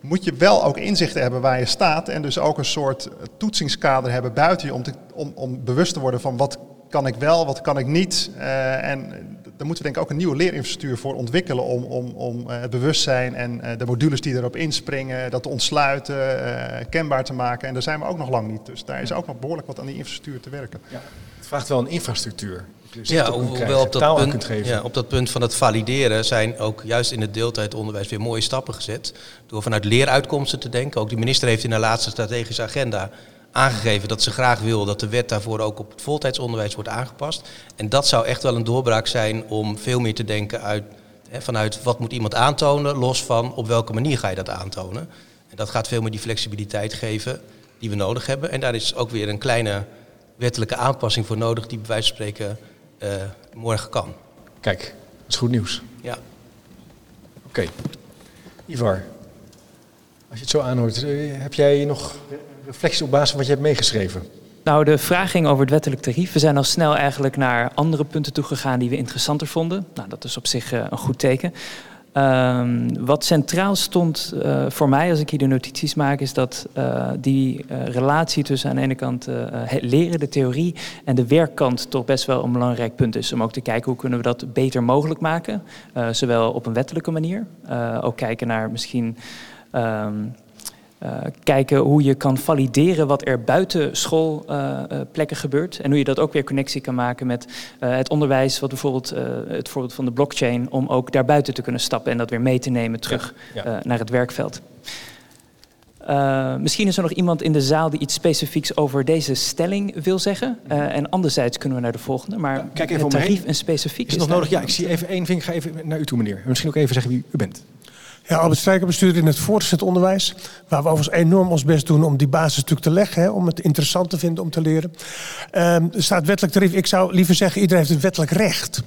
moet je wel ook inzichten hebben waar je staat. En dus ook een soort toetsingskader hebben buiten je om, te, om, om bewust te worden van wat kan ik wel, wat kan ik niet. En daar moeten we denk ik ook een nieuwe leerinfrastructuur voor ontwikkelen om, om, om uh, het bewustzijn en uh, de modules die erop inspringen, dat te ontsluiten, kenbaar te maken. En daar zijn we ook nog lang niet. Dus daar is ook nog behoorlijk wat aan die infrastructuur te werken. Ja. Het vraagt wel een infrastructuur. Dus ja, hoewel op dat, punt, ja, op dat punt van het valideren zijn ook juist in het deeltijdonderwijs weer mooie stappen gezet. Door vanuit leeruitkomsten te denken. Ook de minister heeft in de laatste strategische agenda aangegeven dat ze graag wil dat de wet daarvoor ook op het voltijdsonderwijs wordt aangepast. En dat zou echt wel een doorbraak zijn om veel meer te denken uit, hè, vanuit wat moet iemand aantonen, los van op welke manier ga je dat aantonen. En dat gaat veel meer die flexibiliteit geven die we nodig hebben. En daar is ook weer een kleine wettelijke aanpassing voor nodig die bij wijze van spreken uh, morgen kan. Kijk, dat is goed nieuws. Ja. Oké. Ivar, als je het zo aanhoort, eh, heb jij nog reflecties op basis van wat je hebt meegeschreven? Nou, de vraag ging over het wettelijk tarief. We zijn al snel eigenlijk naar andere punten toegegaan die we interessanter vonden. Nou, dat is op zich uh, een goed teken. Um, wat centraal stond uh, voor mij als ik hier de notities maak, is dat uh, die relatie tussen aan de ene kant het leren, de theorie, en de werkkant toch best wel een belangrijk punt is. Om ook te kijken hoe kunnen we dat beter mogelijk maken. zowel op een wettelijke manier, ook kijken naar misschien. Um, uh, kijken hoe je kan valideren wat er buiten schoolplekken uh, uh, gebeurt. En hoe je dat ook weer connectie kan maken met het onderwijs, wat bijvoorbeeld het voorbeeld van de blockchain, om ook daarbuiten te kunnen stappen en dat weer mee te nemen terug ja, ja. naar het werkveld. misschien is er nog iemand in de zaal die iets specifieks over deze stelling wil zeggen. en anderzijds kunnen we naar de volgende. Maar ja, kijk even het tarief en specifiek. Is het nog nodig? Ja, ik zie even één vinger. Ik ga even naar u toe, meneer. Misschien ook even zeggen wie u bent. Ja, Albert Strijker bestuurder in het voortgezet onderwijs. Waar we overigens enorm ons best doen om die basis natuurlijk te leggen. Hè, om het interessant te vinden om te leren. Um, er staat wettelijk tarief. Ik zou liever zeggen, iedereen heeft het wettelijk recht.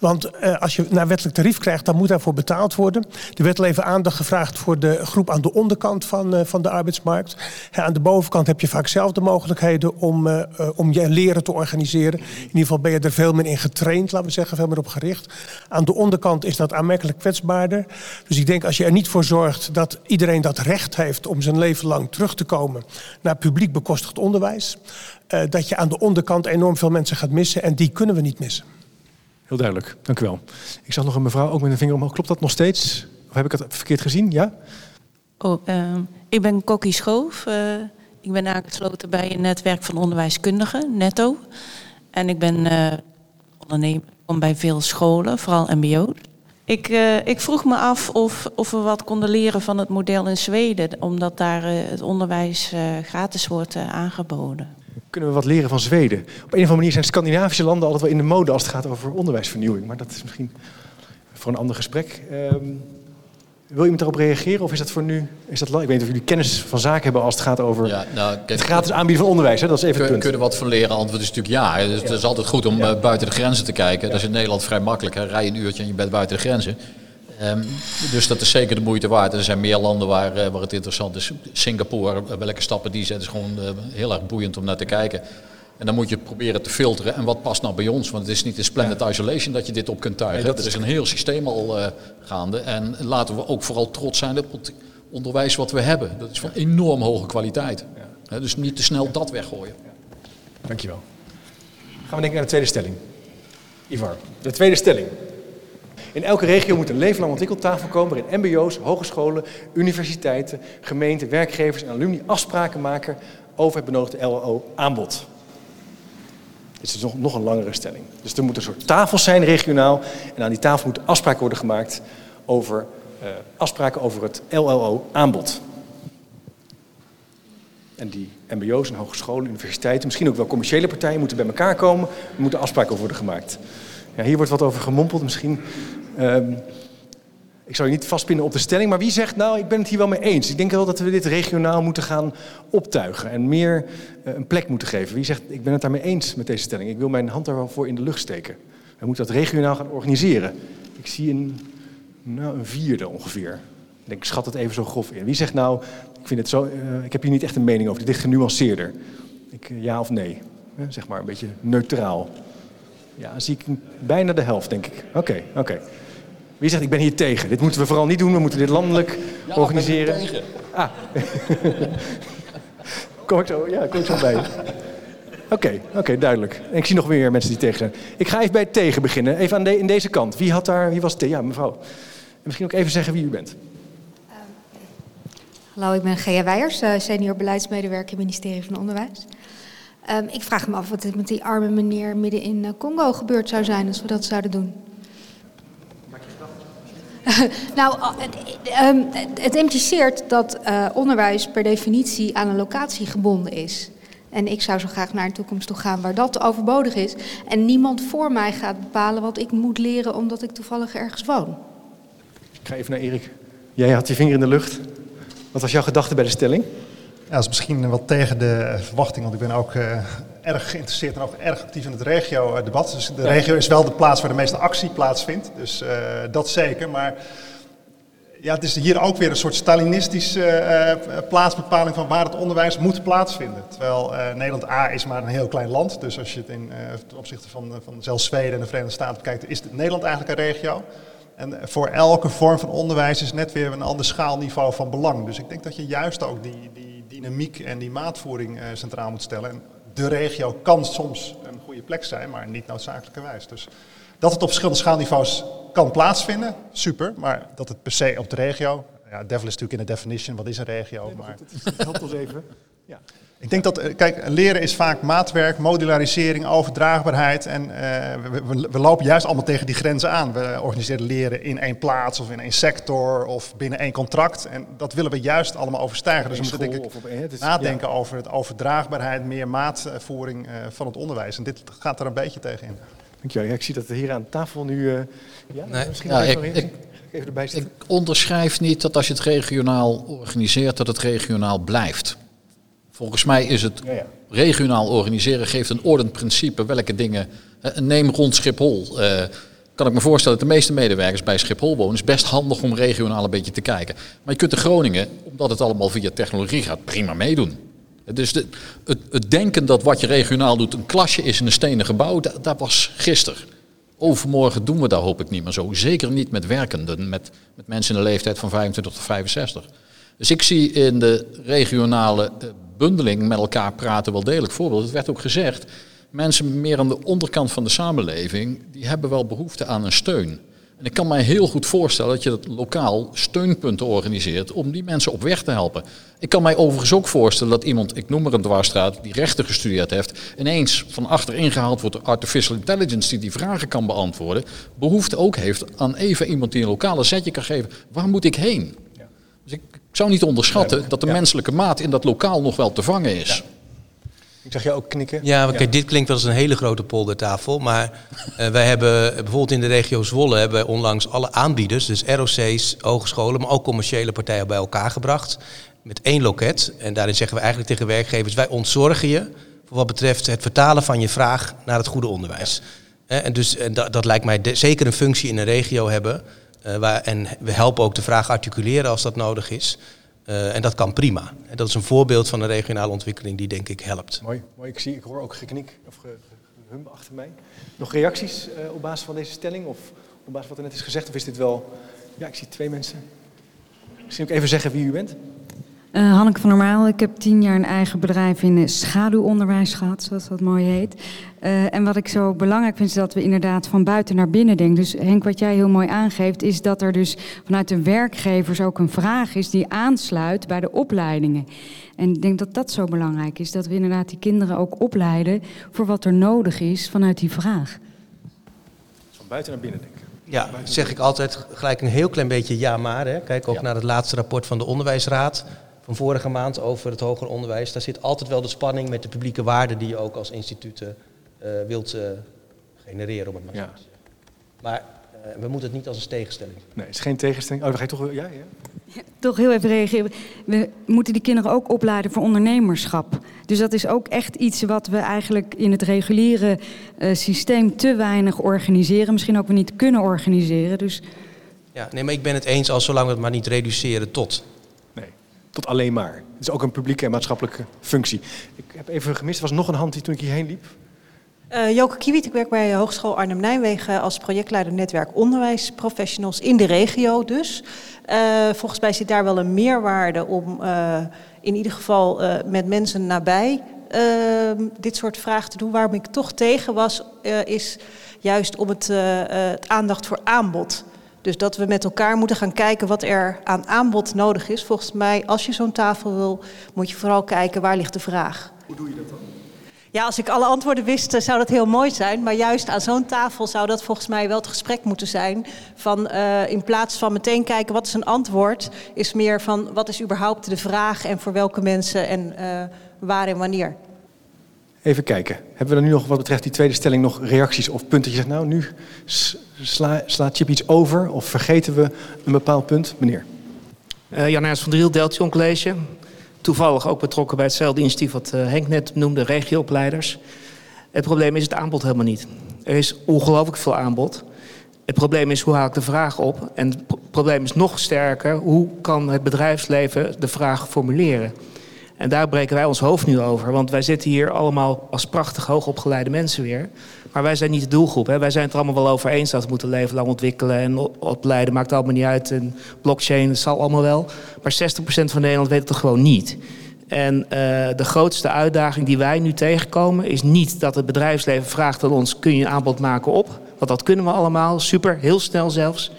Want uh, als je naar wettelijk tarief krijgt, dan moet daarvoor betaald worden. Er werd al even aandacht gevraagd voor de groep aan de onderkant van, uh, van de arbeidsmarkt. Aan de bovenkant heb je vaak zelf de mogelijkheden om, uh, om je leren te organiseren. In ieder geval ben je er veel meer in getraind, laten we zeggen, veel meer op gericht. Aan de onderkant is dat aanmerkelijk kwetsbaarder. Dus ik denk als je er niet voor zorgt dat iedereen dat recht heeft om zijn leven lang terug te komen naar publiek bekostigd onderwijs. dat je aan de onderkant enorm veel mensen gaat missen en die kunnen we niet missen. Heel duidelijk, dank u wel. Ik zag nog een mevrouw ook met een vinger omhoog. Klopt dat nog steeds? Of heb ik het verkeerd gezien? Ja? Oh, uh, ik ben Kokkie Schoof. Uh, ik ben aangesloten bij een netwerk van onderwijskundigen, Netto. En ik ben uh, ondernemer kom bij veel scholen, vooral mbo. Ik, uh, ik vroeg me af of, of we wat konden leren van het model in Zweden, omdat daar het onderwijs gratis wordt aangeboden kunnen we wat leren van Zweden. Op een of andere manier zijn Scandinavische landen altijd wel in de mode als het gaat over onderwijsvernieuwing. Maar dat is misschien voor een ander gesprek. Um, wil iemand daarop reageren of is dat voor nu? Is dat, ik weet niet of jullie kennis van zaken hebben als het gaat over ja, nou, kijk, het gratis aanbieden van onderwijs. Hè? Dat is even kun, het Kunnen we wat van leren? Antwoord is natuurlijk ja. Dus het is altijd goed om ja. buiten de grenzen te kijken. Dat is in Nederland vrij makkelijk. Hè? Rij een uurtje en je bent buiten de grenzen. Um, dus dat is zeker de moeite waard. Er zijn meer landen waar, uh, waar het interessant is. Singapore, uh, welke stappen die zetten, is gewoon uh, heel erg boeiend om naar te kijken. En dan moet je proberen te filteren. En wat past nou bij ons? Want het is niet in splendid isolation dat je dit op kunt tuigen. Nee, dat er is een heel systeem al gaande. En laten we ook vooral trots zijn op het onderwijs wat we hebben. Dat is van enorm hoge kwaliteit. Ja. Dus niet te snel dat weggooien. Ja. Dankjewel. Gaan we denken naar de tweede stelling. Ivar, de tweede stelling. In elke regio moet een leven lang ontwikkeltafel komen waarin mbo's, hogescholen, universiteiten, gemeenten, werkgevers en alumni afspraken maken over het benodigde LO-aanbod. Dit is nog, nog een langere stelling. Dus er moeten een soort tafels zijn regionaal. En aan die tafel moeten afspraken worden gemaakt over uh, afspraken over het LLO-aanbod. En die MBO's en hogescholen, universiteiten, misschien ook wel commerciële partijen moeten bij elkaar komen. Er moeten afspraken over worden gemaakt. Ja, hier wordt wat over gemompeld. Misschien um, ik zou je niet vastpinnen op de stelling, maar wie zegt nou, ik ben het hier wel mee eens. Ik denk wel dat we dit regionaal moeten gaan optuigen en meer uh, een plek moeten geven. Wie zegt, ik ben het daarmee eens met deze stelling. Ik wil mijn hand daar wel voor in de lucht steken. We moeten dat regionaal gaan organiseren. Ik zie een, nou, een vierde ongeveer. Ik schat het even zo grof in. Wie zegt nou, ik, vind het zo, uh, ik heb hier niet echt een mening over, dit is genuanceerder. Ik, uh, ja of nee, zeg maar een beetje neutraal. Ja, zie ik bijna de helft, denk ik. Oké, oké. Wie zegt, ik ben hier tegen? Dit moeten we vooral niet doen, we moeten dit landelijk ja, organiseren. Ben tegen. Ah. kom ik zo, ja, kom ik zo bij. Oké, okay, oké, okay, duidelijk. En ik zie nog weer mensen die tegen zijn. Ik ga even bij het tegen beginnen. Even aan de, in deze kant. Wie had daar, wie was tegen? Ja, mevrouw. En misschien ook even zeggen wie u bent. Uh, hallo, ik ben Gea Weijers, uh, senior beleidsmedewerker ministerie van Onderwijs. Um, ik vraag me af wat er met die arme meneer midden in uh, Congo gebeurd zou zijn als we dat zouden doen. nou, het, um, het, impliceert dat uh, onderwijs per definitie aan een locatie gebonden is. En ik zou zo graag naar een toekomst toe gaan waar dat overbodig is. En niemand voor mij gaat bepalen wat ik moet leren omdat ik toevallig ergens woon. Ik ga even naar Erik. Jij had je vinger in de lucht. Wat was jouw gedachte bij de stelling? Ja, dat is misschien wat tegen de verwachting, want ik ben ook uh, erg geïnteresseerd en ook erg actief in het regio-debat. Dus de regio is wel de plaats waar de meeste actie plaatsvindt, dus uh, dat zeker. Maar Ja, het is hier ook weer een soort Stalinistische uh, plaatsbepaling van waar het onderwijs moet plaatsvinden. Terwijl Nederland A is maar een heel klein land. Dus als je het in, ten opzichte van, van zelfs Zweden en de Verenigde Staten bekijkt, is Nederland eigenlijk een regio. En voor elke vorm van onderwijs is net weer een ander schaalniveau van belang. Dus ik denk dat je juist ook die, die dynamiek en die maatvoering centraal moet stellen. En de regio kan soms een goede plek zijn, maar niet noodzakelijkerwijs. Dus dat het op verschillende schaalniveaus kan plaatsvinden, super. Maar dat het per se op de regio, ja, devil is natuurlijk in de definition, wat is een regio? Nee, maar het helpt ons even. Ja. Ik denk dat, eh, kijk, leren is vaak maatwerk, modularisering, overdraagbaarheid. En uh, we, we, we, lopen juist allemaal tegen die grenzen aan. We organiseren leren in één plaats of in één sector of binnen één contract. En dat willen we juist allemaal overstijgen. Dus we moeten denk ik is, nadenken ja. over het overdraagbaarheid, meer maatvoering uh, van het onderwijs. En dit gaat er een beetje tegen in. Dankjewel. Ja, ik zie dat er hier aan tafel nu... Uh, ja, nee, misschien ja, ik, ik, even erbij ik onderschrijf niet dat als je het regionaal organiseert, dat het regionaal blijft. Volgens mij is het ja, ja. regionaal organiseren geeft een ordend principe welke dingen. neem rond Schiphol. Uh, kan ik me voorstellen dat de meeste medewerkers bij Schiphol wonen. is best handig om regionaal een beetje te kijken. Maar je kunt in Groningen, omdat het allemaal via technologie gaat, prima meedoen. Dus de, het, het, denken dat wat je regionaal doet een klasje is in een stenen gebouw, dat, dat, was gisteren. Overmorgen doen we dat hoop ik niet meer zo. Zeker niet met werkenden, met, met mensen in de leeftijd van 25 tot 65. Dus ik zie in de regionale eh, bundeling met elkaar praten wel degelijk voorbeeld. Het werd ook gezegd, mensen meer aan de onderkant van de samenleving, die hebben wel behoefte aan een steun. En ik kan mij heel goed voorstellen dat je dat lokaal steunpunten organiseert om die mensen op weg te helpen. Ik kan mij overigens ook voorstellen dat iemand, ik noem maar een dwarsstraat, die rechten gestudeerd heeft, ineens van achter ingehaald wordt door artificial intelligence die die vragen kan beantwoorden, behoefte ook heeft aan even iemand die een lokale zetje kan geven. Waar moet ik heen? Dus ik zou niet onderschatten dat de menselijke maat in dat lokaal nog wel te vangen is. Ik zag je ook knikken. Ja, maar kijk, dit klinkt wel als een hele grote poldertafel. Maar uh, wij hebben bijvoorbeeld in de regio Zwolle hebben wij onlangs alle aanbieders, dus ROC's, hogescholen, maar ook commerciële partijen bij elkaar gebracht. Met één loket. En daarin zeggen we eigenlijk tegen werkgevers, wij ontzorgen je voor wat betreft het vertalen van je vraag naar het goede onderwijs. En dus en dat, dat lijkt mij zeker een functie in een regio hebben. Uh, waar, en we helpen ook de vraag articuleren als dat nodig is. Uh, en dat kan prima. En dat is een voorbeeld van een regionale ontwikkeling die denk ik helpt. Mooi, mooi. Ik, zie, ik hoor ook geknik of gehum achter mij. Nog reacties uh, op basis van deze stelling of op basis van wat er net is gezegd? Of is dit wel... Ja, ik zie twee mensen. Misschien ook even zeggen wie u bent. Uh, Hanneke van Normaal, ik heb tien jaar een eigen bedrijf in schaduwonderwijs gehad, zoals dat mooi heet. Uh, en wat ik zo belangrijk vind, is dat we inderdaad van buiten naar binnen denken. Dus Henk, wat jij heel mooi aangeeft, is dat er dus vanuit de werkgevers ook een vraag is die aansluit bij de opleidingen. En ik denk dat dat zo belangrijk is, dat we inderdaad die kinderen ook opleiden voor wat er nodig is vanuit die vraag. Van buiten naar binnen denken. Ja, zeg ik altijd gelijk een heel klein beetje ja maar. Hè. Kijk ook ja. naar het laatste rapport van de Onderwijsraad van vorige maand over het hoger onderwijs. Daar zit altijd wel de spanning met de publieke waarden die je ook als instituten uh, wilt uh, genereren, om het maar zo te zeggen. Maar uh, we moeten het niet als een tegenstelling. Nee, het is geen tegenstelling. Oh, dan ga je toch... Ja, ja. ja, toch heel even reageren. We moeten die kinderen ook opleiden voor ondernemerschap. Dus dat is ook echt iets wat we eigenlijk in het reguliere systeem te weinig organiseren. Misschien ook we niet kunnen organiseren. Dus... Ja, nee, maar ik ben het eens als zolang we het maar niet reduceren tot tot alleen maar. Het is ook een publieke en maatschappelijke functie. Ik heb even gemist, er was nog een hand die toen ik hierheen liep. Uh, Joke Kiewiet, ik werk bij Hogeschool Arnhem-Nijmegen als projectleider netwerk onderwijsprofessionals in de regio dus. Uh, volgens mij zit daar wel een meerwaarde om in ieder geval met mensen nabij ehm, dit soort vragen te doen. Waarom ik toch tegen was, is juist om het, het aandacht voor aanbod. Dus dat we met elkaar moeten gaan kijken wat er aan aanbod nodig is. Volgens mij, als je zo'n tafel wil, moet je vooral kijken waar ligt de vraag. Hoe doe je dat dan? Ja, als ik alle antwoorden wist, zou dat heel mooi zijn. Maar juist aan zo'n tafel zou dat volgens mij wel het gesprek moeten zijn. Van uh, in plaats van meteen kijken wat is een antwoord, is meer van wat is überhaupt de vraag en voor welke mensen en uh, waar en wanneer. Even kijken. Hebben we er nu nog wat betreft die tweede stelling nog reacties of punten? Je zegt nou, nu sla, slaat Chip iets over of vergeten we een bepaald punt? Meneer. Uh, Jan Ernst van Driel, Deltion College. Toevallig ook betrokken bij hetzelfde initiatief wat uh, Henk net noemde, regioopleiders. Het probleem is het aanbod helemaal niet. Er is ongelooflijk veel aanbod. Het probleem is hoe haal ik de vraag op? En het pro- probleem is nog sterker, hoe kan het bedrijfsleven de vraag formuleren? En daar breken wij ons hoofd nu over. Want wij zitten hier allemaal als prachtig hoogopgeleide mensen weer. Maar wij zijn niet de doelgroep. Hè. Wij zijn het er allemaal wel over eens dat we moeten leven lang ontwikkelen en opleiden. Maakt allemaal niet uit. En blockchain, dat zal allemaal wel. Maar 60% van Nederland weet het toch gewoon niet. En eh, de grootste uitdaging die wij nu tegenkomen is niet dat het bedrijfsleven vraagt aan ons: kun je een aanbod maken op? Want dat kunnen we allemaal, super, heel snel zelfs.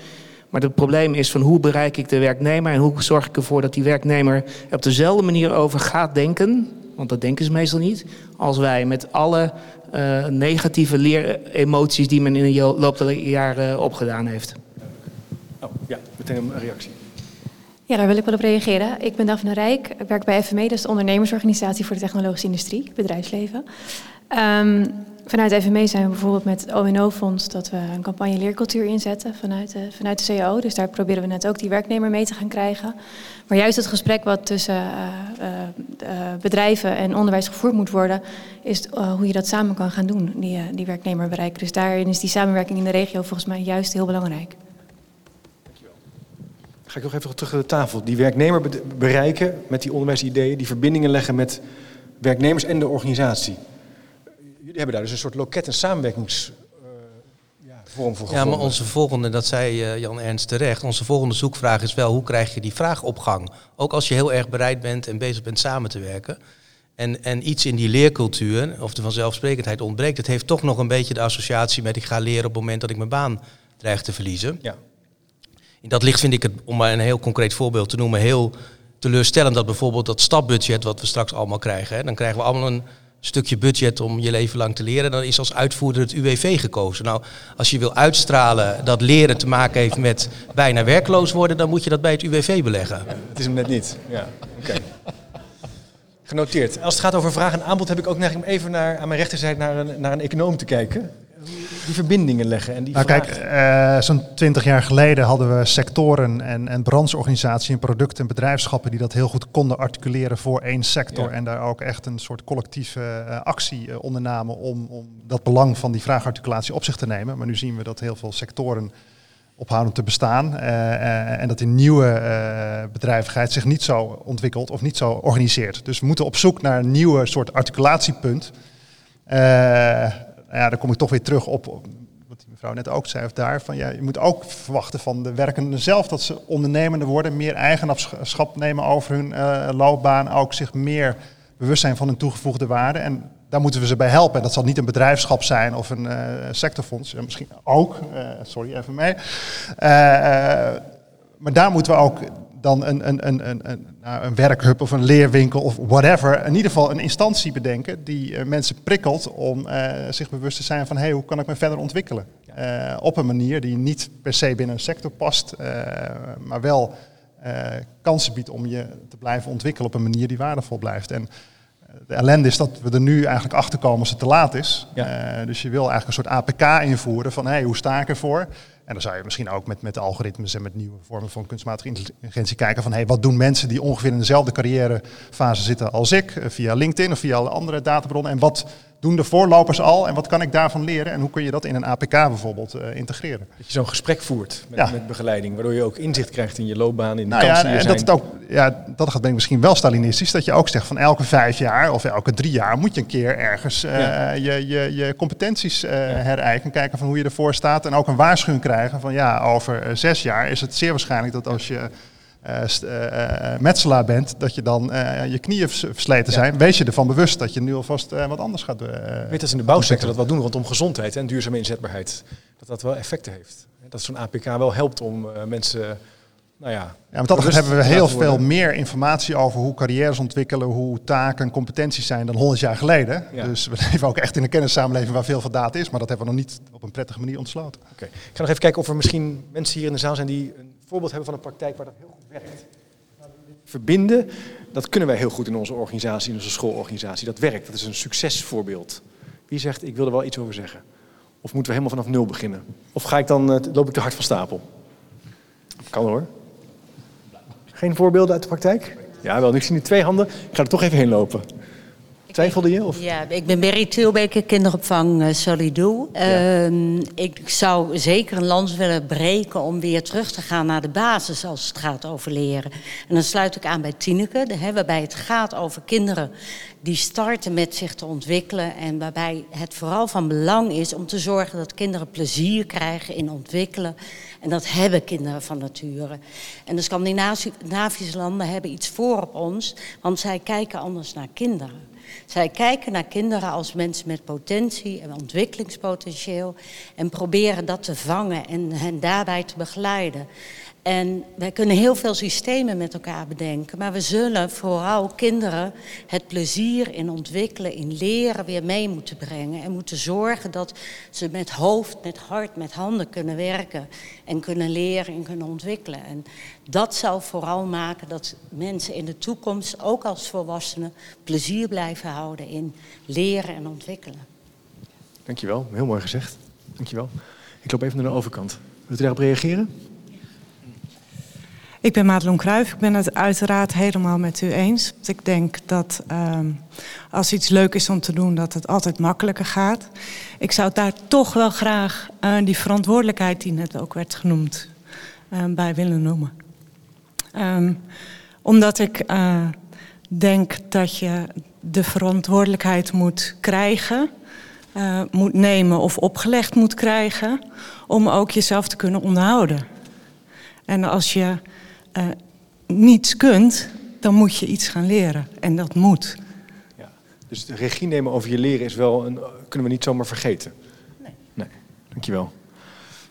Maar het probleem is van hoe bereik ik de werknemer en hoe zorg ik ervoor dat die werknemer er op dezelfde manier over gaat denken, want dat denken ze meestal niet, als wij met alle eh, negatieve leeremoties die men in de loop der jaren opgedaan heeft. Oh, ja, meteen een reactie. Ja, daar wil ik wel op reageren. Ik ben Daphne Rijk. Ik werk bij FME, dat is de ondernemersorganisatie voor de technologische industrie, bedrijfsleven. Ehm, vanuit FME zijn we bijvoorbeeld met het ONO-fonds dat we een campagne leercultuur inzetten vanuit de, vanuit de CAO. Dus daar proberen we net ook die werknemer mee te gaan krijgen. Maar juist het gesprek wat tussen eh, eh, eh, bedrijven en onderwijs gevoerd moet worden, is hoe je dat samen kan gaan doen, die, die werknemer bereiken. Dus daarin is die samenwerking in de regio volgens mij juist heel belangrijk. Ga ik nog even terug naar de tafel. Die werknemer be- bereiken met die onderwijsideeën, die verbindingen leggen met werknemers en de organisatie. Jullie hebben daar dus een soort loket- en samenwerkingsvorm voor Ja, maar onze volgende, dat zei eh, Jan Ernst terecht, onze volgende zoekvraag is wel hoe krijg je die vraagopgang? Ook als je heel erg bereid bent en bezig bent samen te werken. En, en iets in die leercultuur, of de vanzelfsprekendheid ontbreekt, het heeft toch nog een beetje de associatie met ik ga leren op het moment dat ik mijn baan dreig te verliezen. Ja. In dat licht vind ik het, om maar een heel concreet voorbeeld te noemen, heel teleurstellend dat bijvoorbeeld dat stapbudget wat we straks allemaal krijgen, hè, dan krijgen we allemaal een stukje budget om je leven lang te leren. Dan is als uitvoerder het UWV gekozen. Nou, als je wil uitstralen dat leren te maken heeft met bijna werkloos worden, dan moet je dat bij het UWV beleggen. Het is hem net niet. Ja, oké. Genoteerd. Als het gaat over vraag en aanbod heb ik ook neiging om even naar, aan mijn rechterzijde naar een, naar een econoom te kijken. Die verbindingen leggen en die Nou kijk, eh, zo'n twintig jaar geleden hadden we sectoren en, en brancheorganisaties en producten en bedrijfschappen die dat heel goed konden articuleren voor één sector. Ja. En daar ook echt een soort collectieve eh, actie eh, ondernamen om, om dat belang van die vraagarticulatie op zich te nemen. Maar nu zien we dat heel veel sectoren ophouden te bestaan. en dat die nieuwe bedrijvigheid zich niet zo ontwikkelt of niet zo organiseert. Dus we moeten op zoek naar een nieuwe soort articulatiepunt. Nou ja, dan kom ik toch weer terug op wat die mevrouw net ook zei, of daar, van ja, je moet ook verwachten van de werkenden zelf dat ze ondernemender worden, meer eigenaarschap nemen over hun eh, loopbaan, ook zich meer bewust zijn van hun toegevoegde waarde. En daar moeten we ze bij helpen. En dat zal niet een bedrijfschap zijn of een eh, sectorfonds, misschien ook, eh, sorry even mee. Maar daar moeten we ook dan een, een, een, een, een, nou, een werkhub of een leerwinkel of whatever, in ieder geval een instantie bedenken die eh, mensen prikkelt om eh, zich bewust te zijn van hey, hoe kan ik me verder ontwikkelen? Eh, op een manier die niet per se binnen een sector past, maar wel kansen biedt om je te blijven ontwikkelen op een manier die waardevol blijft. En de ellende is dat we er nu eigenlijk achter komen als het te laat is. Dus je wil eigenlijk een soort APK invoeren van hey, hoe sta ik ervoor? En dan zou je misschien ook met, met algoritmes en met nieuwe vormen van kunstmatige intelligentie kijken van hey, wat doen mensen die ongeveer in dezelfde carrièrefase zitten als ik, eh, via LinkedIn of via alle andere databronnen. En wat doen de voorlopers al en wat kan ik daarvan leren? En hoe kun je dat in een APK bijvoorbeeld eh, integreren? Dat je zo'n gesprek voert met, Ja. met begeleiding, waardoor je ook inzicht krijgt in je loopbaan, in de Nou ja, kansen en dat het ook, ja, dat gaat denk ik misschien wel Stalinistisch, dat je ook zegt van elke vijf jaar of elke drie jaar moet je een keer ergens eh, Ja. je, je, je competenties eh herijken, kijken van hoe je ervoor staat en ook een waarschuwing krijgen van ja, over zes jaar is het zeer waarschijnlijk dat als je metselaar bent, dat je dan eh, je knieën vers- versleten Ja. zijn. Wees je ervan bewust dat je nu alvast eh, wat anders gaat doen. Weet dat ze in de bouwsector dat wel doen rondom gezondheid en duurzame inzetbaarheid. Dat dat wel effecten heeft. Dat zo'n APK wel helpt om eh, mensen, nou ja... Ja, maar dat hebben we heel veel meer informatie over hoe carrières ontwikkelen, hoe taken en competenties zijn dan 100 jaar geleden. Ja. Dus we leven ook echt in een kennissamenleving waar veel van data is, maar dat hebben we nog niet op een prettige manier ontsloten. Oké. Ik ga nog even kijken of er misschien mensen hier in de zaal zijn die een voorbeeld hebben van een praktijk waar dat heel goed werkt. Verbinden, dat kunnen wij heel goed in onze organisatie, in onze schoolorganisatie. Dat werkt, dat is een succesvoorbeeld. Wie zegt, ik wil er wel iets over zeggen? Of moeten we helemaal vanaf nul beginnen? Of ga ik dan, eh, loop ik te hard van stapel? Kan hoor. Geen voorbeelden uit de praktijk? Ja, wel. Ik zie nu twee handen. Ik ga er toch even heen lopen. Twijfelde je? Of? Ja, ik ben Berry Tilbeker, kinderopvang uh, Solidou. Uh, ik zou zeker een lans willen breken om weer terug te gaan naar de basis als het gaat over leren. En dan sluit ik aan bij Tineke, hè, waarbij het gaat over kinderen die starten met zich te ontwikkelen. En waarbij het vooral van belang is om te zorgen dat kinderen plezier krijgen in ontwikkelen. En dat hebben kinderen van nature. En de Scandinavische landen hebben iets voor op ons, want zij kijken anders naar kinderen. Zij kijken naar kinderen als mensen met potentie en ontwikkelingspotentieel en proberen dat te vangen en hen daarbij te begeleiden. En wij kunnen heel veel systemen met elkaar bedenken, maar we zullen vooral kinderen het plezier in ontwikkelen, in leren weer mee moeten brengen. En moeten zorgen dat ze met hoofd, met hart, met handen kunnen werken en kunnen leren en kunnen ontwikkelen. En dat zal vooral maken dat mensen in de toekomst, ook als volwassenen, plezier blijven houden in leren en ontwikkelen. Dankjewel, heel mooi gezegd. Dankjewel. Ik loop even naar de overkant. Wilt u daarop reageren? Ik ben Madelon Kruijf. Ik ben het uiteraard helemaal met u eens. Ik denk dat um, als iets leuk is om te doen, dat het altijd makkelijker gaat. Ik zou daar toch wel graag uh, die verantwoordelijkheid die net ook werd genoemd, uh, bij willen noemen. Um, omdat ik uh, denk dat je de verantwoordelijkheid moet krijgen, moet nemen of opgelegd moet krijgen, om ook jezelf te kunnen onderhouden. En als je uh, niets kunt, dan moet je iets gaan leren. En dat moet. Ja. Dus de regie nemen over je leren is wel een, kunnen we niet zomaar vergeten. Nee. Nee, dankjewel.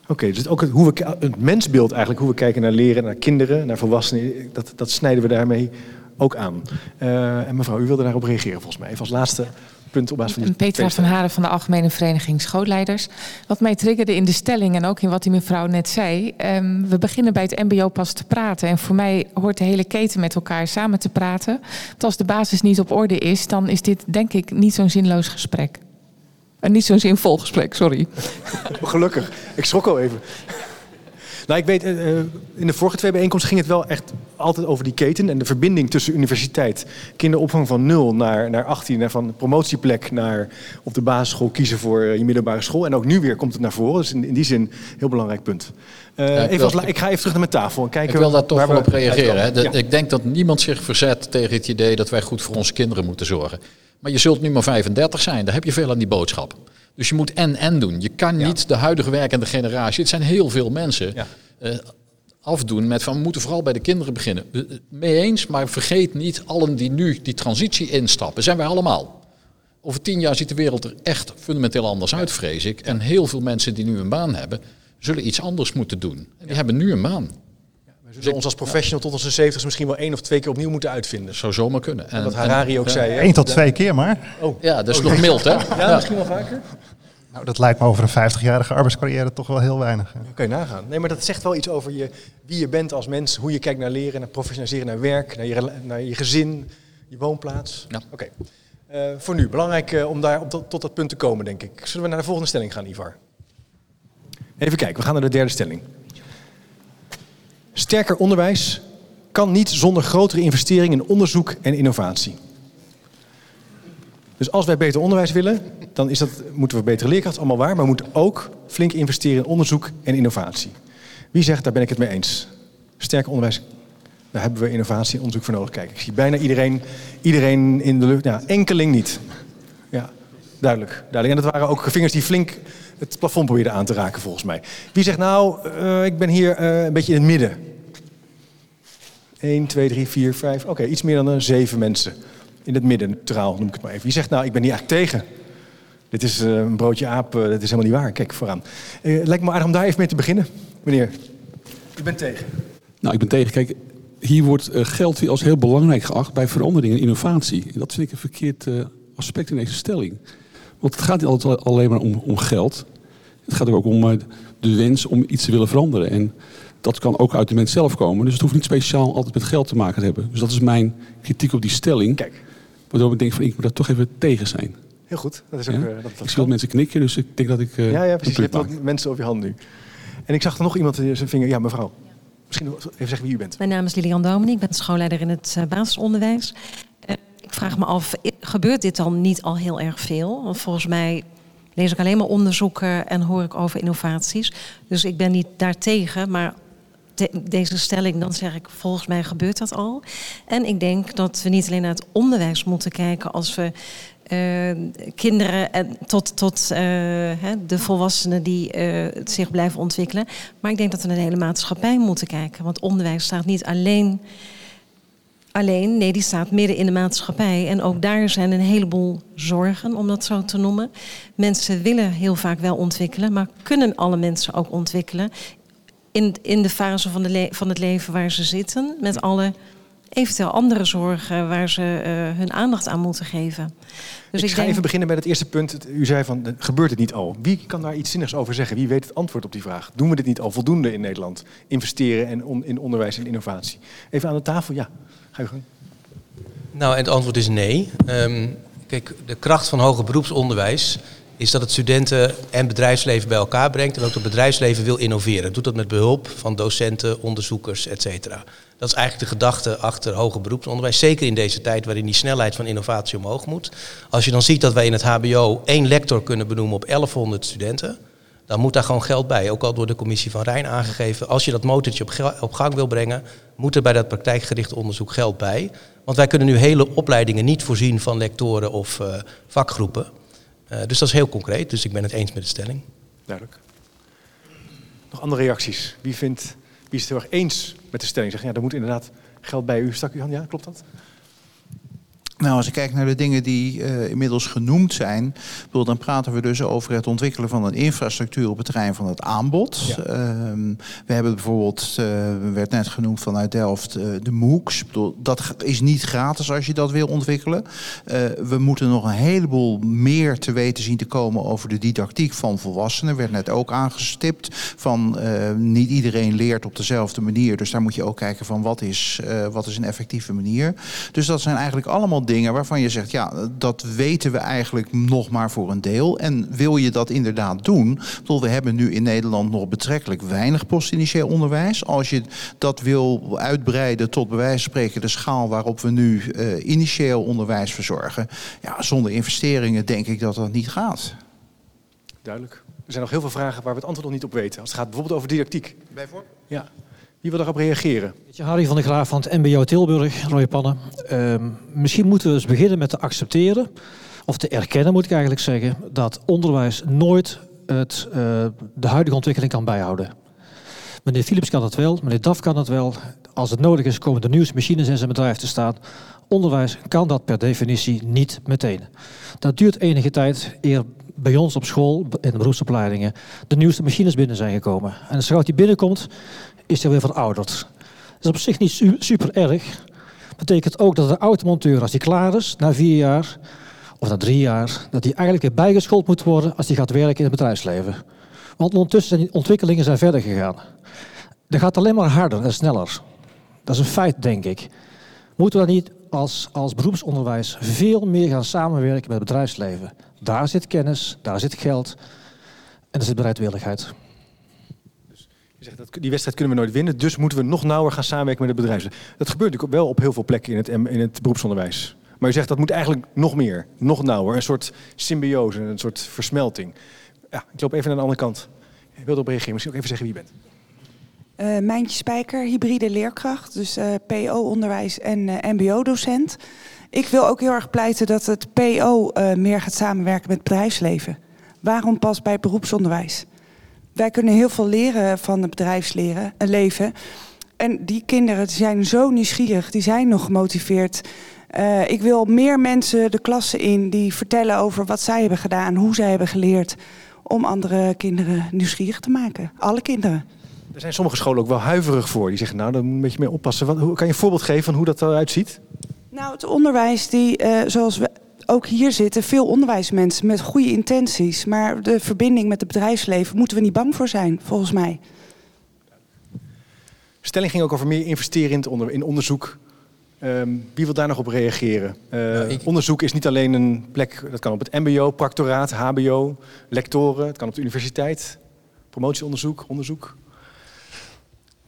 Oké, okay, dus ook het, hoe we, het mensbeeld eigenlijk, hoe we kijken naar leren, naar kinderen, naar volwassenen, dat, dat snijden we daarmee ook aan. Uh, en mevrouw, u wilde daarop reageren volgens mij. Even als laatste punt op basis van die Petra van Haren van de Algemene Vereniging Schoolleiders. Wat mij triggerde in de stelling en ook in wat die mevrouw net zei. Um, we beginnen bij het mbo pas te praten. En voor mij hoort de hele keten met elkaar samen te praten. Want als de basis niet op orde is, dan is dit denk ik niet zo'n zinloos gesprek. En niet zo'n zinvol gesprek, sorry. Gelukkig. Ik schrok al even. Nou, ik weet, uh, in de vorige twee bijeenkomsten ging het wel echt altijd over die keten en de verbinding tussen universiteit, kinderopvang van 0 naar, naar 18 en van promotieplek naar op de basisschool kiezen voor uh, je middelbare school. En ook nu weer komt het naar voren. Dus in, in die zin een heel belangrijk punt. Uh, ja, ik, even wil, ik, ga even terug naar mijn tafel en kijken. Ik wil daar toch wel op reageren. Hè. De, ja. Ik denk dat niemand zich verzet tegen het idee dat wij goed voor onze kinderen moeten zorgen. Maar je zult nu maar 35 zijn, daar heb je veel aan die boodschap. Dus je moet en-en doen. Je kan niet de huidige werkende generatie, het zijn heel veel mensen, ja. uh, afdoen met van we moeten vooral bij de kinderen beginnen. Uh, mee eens, maar vergeet niet allen die nu die transitie instappen. Zijn wij allemaal. Over tien jaar ziet de wereld er echt fundamenteel anders uit, vrees ik. En heel veel mensen die nu een baan hebben, zullen iets anders moeten doen. En die hebben nu een baan. We zullen ons als professional tot onze 70 misschien wel één of twee keer opnieuw moeten uitvinden. Zou zomaar kunnen. En wat Harari ook zei. Eén tot twee keer maar. Oh. Ja, dat is oh, nog mild hè? Ja, ja, misschien wel vaker. Nou, dat lijkt me over een 50-jarige arbeidscarrière toch wel heel weinig. Oké, okay, nagaan. Nee, maar dat zegt wel iets over je, wie je bent als mens, hoe je kijkt naar leren, naar professionaliseren, naar werk, naar je, naar je gezin, je woonplaats. Ja. Oké. Okay. Uh, voor nu, belangrijk uh, om daar op tot, tot dat punt te komen, denk ik. Zullen we naar de volgende stelling gaan, Ivar? Even kijken, we gaan naar de derde stelling. Sterker onderwijs kan niet zonder grotere investeringen in onderzoek en innovatie. Dus als wij beter onderwijs willen, dan is dat, moeten we betere leerkrachten, allemaal waar. Maar we moeten ook flink investeren in onderzoek en innovatie. Wie zegt, daar ben ik het mee eens. Sterker onderwijs, daar hebben we innovatie en onderzoek voor nodig. Kijk, ik zie bijna iedereen, iedereen in de lucht. Ja, enkeling niet. Ja, duidelijk, duidelijk. En dat waren ook vingers die flink het plafond probeerden aan te raken, volgens mij. Wie zegt nou, uh, ik ben hier uh, een beetje in het midden. 1, 2, 3, 4, 5. Oké, iets meer dan uh, zeven mensen. In het midden, neutraal noem ik het maar even. Wie zegt nou, ik ben hier eigenlijk tegen. Dit is uh, een broodje aap, uh, dat is helemaal niet waar. Kijk vooraan. Uh, lijkt me aardig om daar even mee te beginnen. Meneer, u bent tegen. Nou, ik ben tegen. Kijk, hier wordt geld als heel belangrijk geacht bij verandering en innovatie. En dat vind ik een verkeerd aspect in deze stelling. Want het gaat niet altijd alleen maar om, om geld. Het gaat ook om de wens om iets te willen veranderen. En dat kan ook uit de mens zelf komen. Dus het hoeft niet speciaal altijd met geld te maken te hebben. Dus dat is mijn kritiek op die stelling. Kijk. Waardoor ik denk van ik moet daar toch even tegen zijn. Heel goed. Dat is ook, ja? uh, dat, dat ik zie wat mensen knikken, dus ik denk dat ik. Uh, ja, ja, precies. Je hebt wat mensen op je hand nu. En ik zag er nog iemand in zijn vinger. Ja, mevrouw. Misschien even zeggen wie u bent. Mijn naam is Lilian Domen. Ik ben schoolleider in het uh, basisonderwijs. ik vraag me af, gebeurt dit dan niet al heel erg veel? Want volgens mij lees ik alleen maar onderzoeken en hoor ik over innovaties. Dus ik ben niet daartegen, maar deze stelling, dan zeg ik, volgens mij gebeurt dat al. En ik denk dat we niet alleen naar het onderwijs moeten kijken als we uh, kinderen en tot, tot uh, de volwassenen die uh, zich blijven ontwikkelen. Maar ik denk dat we naar de hele maatschappij moeten kijken. Want onderwijs staat niet alleen, alleen, nee, die staat midden in de maatschappij. En ook daar zijn een heleboel zorgen, om dat zo te noemen. Mensen willen heel vaak wel ontwikkelen, maar kunnen alle mensen ook ontwikkelen? In, in de fase van, de van het leven waar ze zitten, met alle eventueel andere zorgen waar ze uh, hun aandacht aan moeten geven. Dus ik, ik ga even beginnen met het eerste punt. U zei van, gebeurt het niet al? Wie kan daar iets zinnigs over zeggen? Wie weet het antwoord op die vraag? Doen we dit niet al voldoende in Nederland? Investeren en on, in onderwijs en innovatie. Even aan de tafel, ja. Ga je gang. Nou, en het antwoord is nee. Um, kijk, de kracht van hoger beroepsonderwijs is dat het studenten en bedrijfsleven bij elkaar brengt en ook het bedrijfsleven wil innoveren. Doet dat met behulp van docenten, onderzoekers, et cetera. Dat is eigenlijk de gedachte achter hoger beroepsonderwijs. Zeker in deze tijd waarin die snelheid van innovatie omhoog moet. Als je dan ziet dat wij in het HBO één lector kunnen benoemen op 1100 studenten. Dan moet daar gewoon geld bij. Ook al door de commissie van Rijn aangegeven. Als je dat motortje op, gang wil brengen, moet er bij dat praktijkgerichte onderzoek geld bij. Want wij kunnen nu hele opleidingen niet voorzien van lectoren of uh, vakgroepen. Uh, dus dat is heel concreet. Dus ik ben het eens met de stelling. Duidelijk. Nog andere reacties? Wie vindt wie is het heel erg eens met de stelling? Zeg, ja, er moet inderdaad geld bij u. Stak u aan, ja, klopt dat? Nou, als ik kijk naar de dingen die uh, inmiddels genoemd zijn, bedoel, dan praten we dus over het ontwikkelen van een infrastructuur op het terrein van het aanbod. Ja. Uh, we hebben bijvoorbeeld, uh, werd net genoemd vanuit Delft, uh, de MOOCs. Bedoel, dat is niet gratis als je dat wil ontwikkelen. we moeten nog een heleboel meer te weten zien te komen over de didactiek van volwassenen. Werd net ook aangestipt van niet iedereen leert op dezelfde manier. Dus daar moet je ook kijken van wat is, wat is een effectieve manier. Dus dat zijn eigenlijk allemaal dingen waarvan je zegt, ja, dat weten we eigenlijk nog maar voor een deel. En wil je dat inderdaad doen? Bedoel, we hebben nu in Nederland nog betrekkelijk weinig postinitieel onderwijs. Als je dat wil uitbreiden tot bij wijze van spreken de schaal waarop we nu uh, initieel onderwijs verzorgen. Ja, zonder investeringen denk ik dat dat niet gaat. Duidelijk. Er zijn nog heel veel vragen waar we het antwoord nog niet op weten. Als het gaat bijvoorbeeld over didactiek. Bijvoorbeeld? Ja. Wie wil daarop reageren? Harry van der Graaf van het MBO Tilburg, Rode Pannen. Uh, misschien moeten we eens beginnen met te accepteren, of te erkennen moet ik eigenlijk zeggen, dat onderwijs nooit het, uh, de huidige ontwikkeling kan bijhouden. Meneer Philips kan dat wel, meneer Daf kan dat wel. Als het nodig is komen de nieuwste machines in zijn bedrijf te staan. Onderwijs kan dat per definitie niet meteen. Dat duurt enige tijd eer bij ons op school, in de beroepsopleidingen, de nieuwste machines binnen zijn gekomen. En zodra die binnenkomt, is hij weer verouderd. Dat is op zich niet super erg. Betekent ook dat de automonteur, als hij klaar is, na vier jaar of na drie jaar, dat hij eigenlijk weer bijgeschoold moet worden als hij gaat werken in het bedrijfsleven. Want ondertussen zijn die ontwikkelingen zijn verder gegaan. Dat gaat alleen maar harder en sneller. Dat is een feit, denk ik. Moeten we dan niet als, als beroepsonderwijs veel meer gaan samenwerken met het bedrijfsleven? Daar zit kennis, daar zit geld en daar zit bereidwilligheid. Je zegt dat die wedstrijd kunnen we nooit winnen, dus moeten we nog nauwer gaan samenwerken met het bedrijf. Dat gebeurt natuurlijk wel op heel veel plekken in het, in het beroepsonderwijs. Maar je zegt dat moet eigenlijk nog meer, nog nauwer. Een soort symbiose, een soort versmelting. Ja, ik loop even naar de andere kant. Ik wilde op reageren, misschien ook even zeggen wie je bent. Uh, Mijntje Spijker, hybride leerkracht, dus uh, PO-onderwijs en uh, MBO-docent. Ik wil ook heel erg pleiten dat het PO meer gaat samenwerken met het bedrijfsleven. Waarom pas bij beroepsonderwijs? Wij kunnen heel veel leren van het bedrijfsleven. En die kinderen zijn zo nieuwsgierig, die zijn nog gemotiveerd. Uh, ik wil meer mensen de klasse in die vertellen over wat zij hebben gedaan, hoe zij hebben geleerd. Om andere kinderen nieuwsgierig te maken. Alle kinderen. Er zijn sommige scholen ook wel huiverig voor. Die zeggen, nou, daar moet je een beetje mee oppassen. Wat, hoe, kan je een voorbeeld geven van hoe dat eruit ziet? Nou, het onderwijs, die, uh, zoals we ook hier zitten veel onderwijsmensen met goede intenties. Maar de verbinding met het bedrijfsleven moeten we niet bang voor zijn, volgens mij. Stelling ging ook over meer investeren in, het onder, in onderzoek. Um, wie wil daar nog op reageren? Uh, ik... Onderzoek is niet alleen een plek, dat kan op het MBO, practoraat, HBO, lectoren, het kan op de universiteit, promotieonderzoek, onderzoek.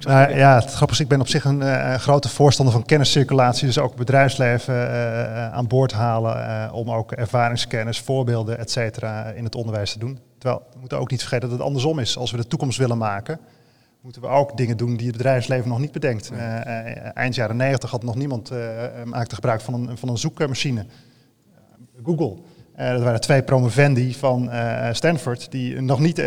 Nou, ja, het grappige is, ik ben op zich een eh, grote voorstander van kenniscirculatie. Dus ook bedrijfsleven eh, eh, aan boord halen eh, om ook ervaringskennis, voorbeelden, et cetera, in het onderwijs te doen. Terwijl we moeten ook niet vergeten dat het andersom is. Als we de toekomst willen maken, moeten we ook dingen doen die het bedrijfsleven nog niet bedenkt. Eh, eh, eind jaren 90 had nog niemand eh, eh, maakte gebruik van een, van een zoekmachine. Google. Eh, dat waren twee promovendi van eh, Stanford die nog niet eh,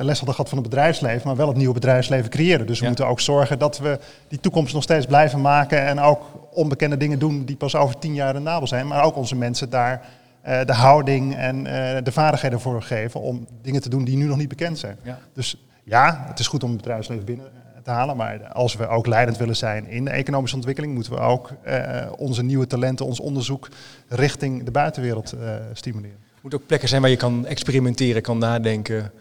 les hadden gehad van het bedrijfsleven, maar wel het nieuwe bedrijfsleven creëren. Dus we moeten ook zorgen dat we die toekomst nog steeds blijven maken en ook onbekende dingen doen die pas over tien jaar rendabel zijn. Maar ook onze mensen daar de houding en de vaardigheden voor geven om dingen te doen die nu nog niet bekend zijn. Ja. Dus ja, het is goed om het bedrijfsleven binnen te halen, maar als we ook leidend willen zijn in de economische ontwikkeling, moeten we ook eh, onze nieuwe talenten, ons onderzoek richting de buitenwereld eh, stimuleren. Het moet ook plekken zijn waar je kan experimenteren, kan nadenken,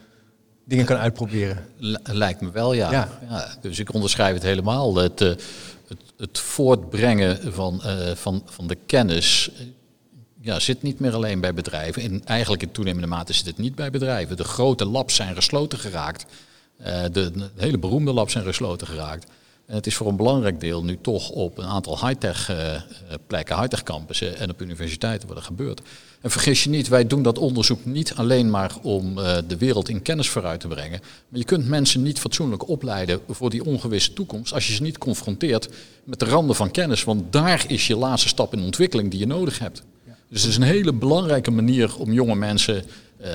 dingen kan uitproberen. Lijkt me wel, ja. Ja. ja. dus ik onderschrijf het helemaal. Het, eh, het, het voortbrengen van, eh, van, van de kennis ja, zit niet meer alleen bij bedrijven. In, eigenlijk in toenemende mate zit het niet bij bedrijven. De grote labs zijn gesloten geraakt. Eh, de, de hele beroemde labs zijn gesloten geraakt. En het is voor een belangrijk deel nu toch op een aantal high-tech eh, eh, plekken, high-tech campussen en op universiteiten wat er gebeurt. En vergis je niet, wij doen dat onderzoek niet alleen maar om de wereld in kennis vooruit te brengen. Maar je kunt mensen niet fatsoenlijk opleiden voor die ongewisse toekomst als je ze niet confronteert met de randen van kennis. Want daar is je laatste stap in ontwikkeling die je nodig hebt. Dus het is een hele belangrijke manier om jonge mensen,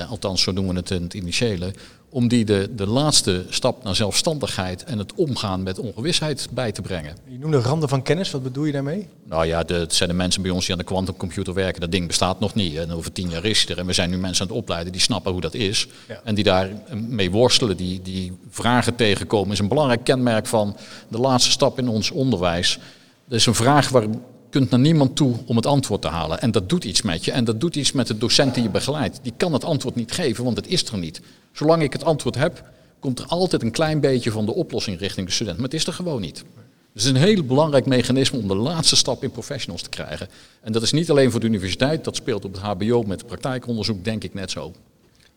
althans zo noemen we het in het initiële, om die de, de laatste stap naar zelfstandigheid en het omgaan met ongewisheid bij te brengen. Je noemde randen van kennis, wat bedoel je daarmee? Nou ja, de, het zijn de mensen bij ons die aan de quantumcomputer werken. Dat ding bestaat nog niet. En over tien jaar is hij er. En we zijn nu mensen aan het opleiden die snappen hoe dat is. Ja. En die daar eh, mee worstelen, die, die vragen tegenkomen. is een belangrijk kenmerk van de laatste stap in ons onderwijs. Dat is een vraag waar je kunt naar niemand toe om het antwoord te halen. En dat doet iets met je. En dat doet iets met de docent die je begeleidt. Die kan het antwoord niet geven, want het is er niet. Zolang ik het antwoord heb, komt er altijd een klein beetje van de oplossing richting de student. Maar het is er gewoon niet. Dus het is een heel belangrijk mechanisme om de laatste stap in professionals te krijgen. En dat is niet alleen voor de universiteit, dat speelt op het HBO met praktijkonderzoek, denk ik net zo.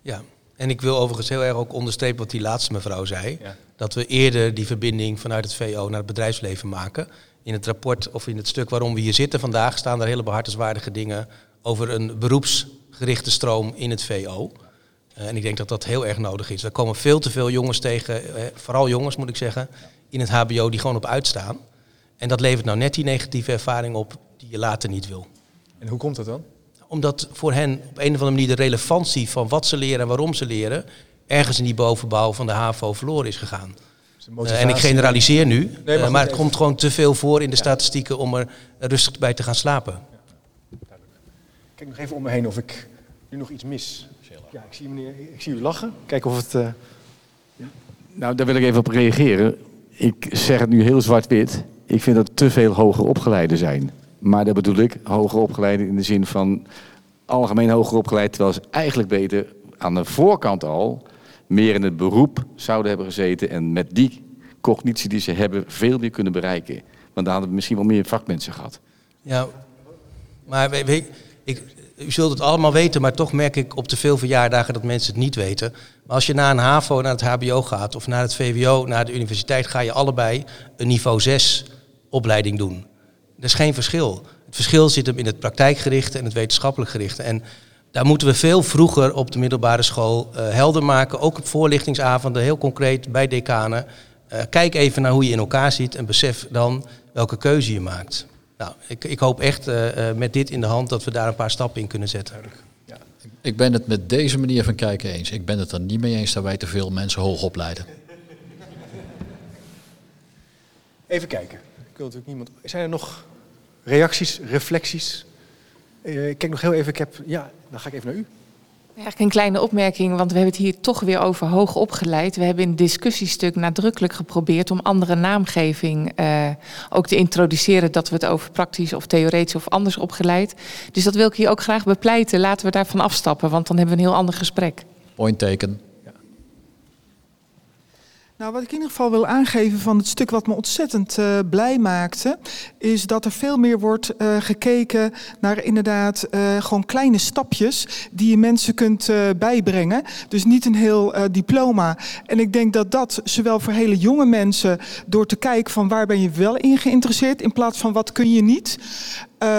Ja, en ik wil overigens heel erg ook onderstrepen wat die laatste mevrouw zei. Dat we eerder die verbinding vanuit het VO naar het bedrijfsleven maken. In het rapport of in het stuk waarom we hier zitten vandaag staan er hele behartenswaardige dingen over een beroepsgerichte stroom in het VO. Eh, en ik denk dat dat heel erg nodig is. Er komen veel te veel jongens tegen, eh, vooral jongens moet ik zeggen, in het HBO die gewoon op uitstaan. En dat levert nou net die negatieve ervaring op die je later niet wil. En hoe komt dat dan? Omdat voor hen op een of andere manier de relevantie van wat ze leren en waarom ze leren, ergens in die bovenbouw van de HAVO verloren is gegaan. Eh, motivatie- en ik generaliseer nu, Nee, maar eh, het even- komt gewoon te veel voor in de statistieken om er rustig bij te gaan slapen. Kijk nog even om me heen of ik nu nog iets mis. Ja, ik zie, meneer, ik zie u lachen. Kijk of het... eh, Nou, daar wil ik even op reageren. Ik zeg het nu heel zwart-wit. Ik vind dat te veel hoger opgeleiden zijn. Maar dat bedoel ik, hoger opgeleiden in de zin van algemeen hoger opgeleid, terwijl ze eigenlijk beter aan de voorkant al meer in het beroep zouden hebben gezeten en met die cognitie die ze hebben veel meer kunnen bereiken. Want dan hadden we misschien wel meer vakmensen gehad. Ja, maar we, we- ik, u zult het allemaal weten, maar toch merk ik op te veel verjaardagen dat mensen het niet weten. Maar als je naar een HAVO, naar het HBO gaat of naar het VWO, naar de universiteit, ga je allebei een niveau 6 opleiding doen. Er is geen verschil. Het verschil zit hem in het praktijkgerichte en het wetenschappelijk gerichte. En daar moeten we veel vroeger op de middelbare school eh, helder maken. Ook op voorlichtingsavonden, heel concreet bij decanen. Eh, kijk even naar hoe je in elkaar zit en besef dan welke keuze je maakt. Nou, ik, ik hoop echt eh, eh, met dit in de hand dat we daar een paar stappen in kunnen zetten. Ik ben het met deze manier van kijken eens. Ik ben het er niet mee eens dat wij te veel mensen hoog opleiden. Even kijken. Ik wil natuurlijk niemand... Zijn er nog reacties, reflecties? Eh, ik kijk nog heel even. Ik heb... Ja, dan ga ik even naar u. Eigenlijk een kleine opmerking, want we hebben het hier toch weer over hoog opgeleid. We hebben in het discussiestuk nadrukkelijk geprobeerd om andere naamgeving eh, ook te introduceren. Dat we het over praktisch of theoretisch of anders opgeleid. Dus dat wil ik hier ook graag bepleiten. Laten we daarvan afstappen, want dan hebben we een heel ander gesprek. Point taken. Nou, wat ik in ieder geval wil aangeven van het stuk wat me ontzettend uh, blij maakte, is dat er veel meer wordt uh, gekeken naar inderdaad uh, gewoon kleine stapjes die je mensen kunt bijbrengen. Dus niet een heel diploma. En ik denk dat dat zowel voor hele jonge mensen, door te kijken van waar ben je wel in geïnteresseerd, in plaats van wat kun je niet,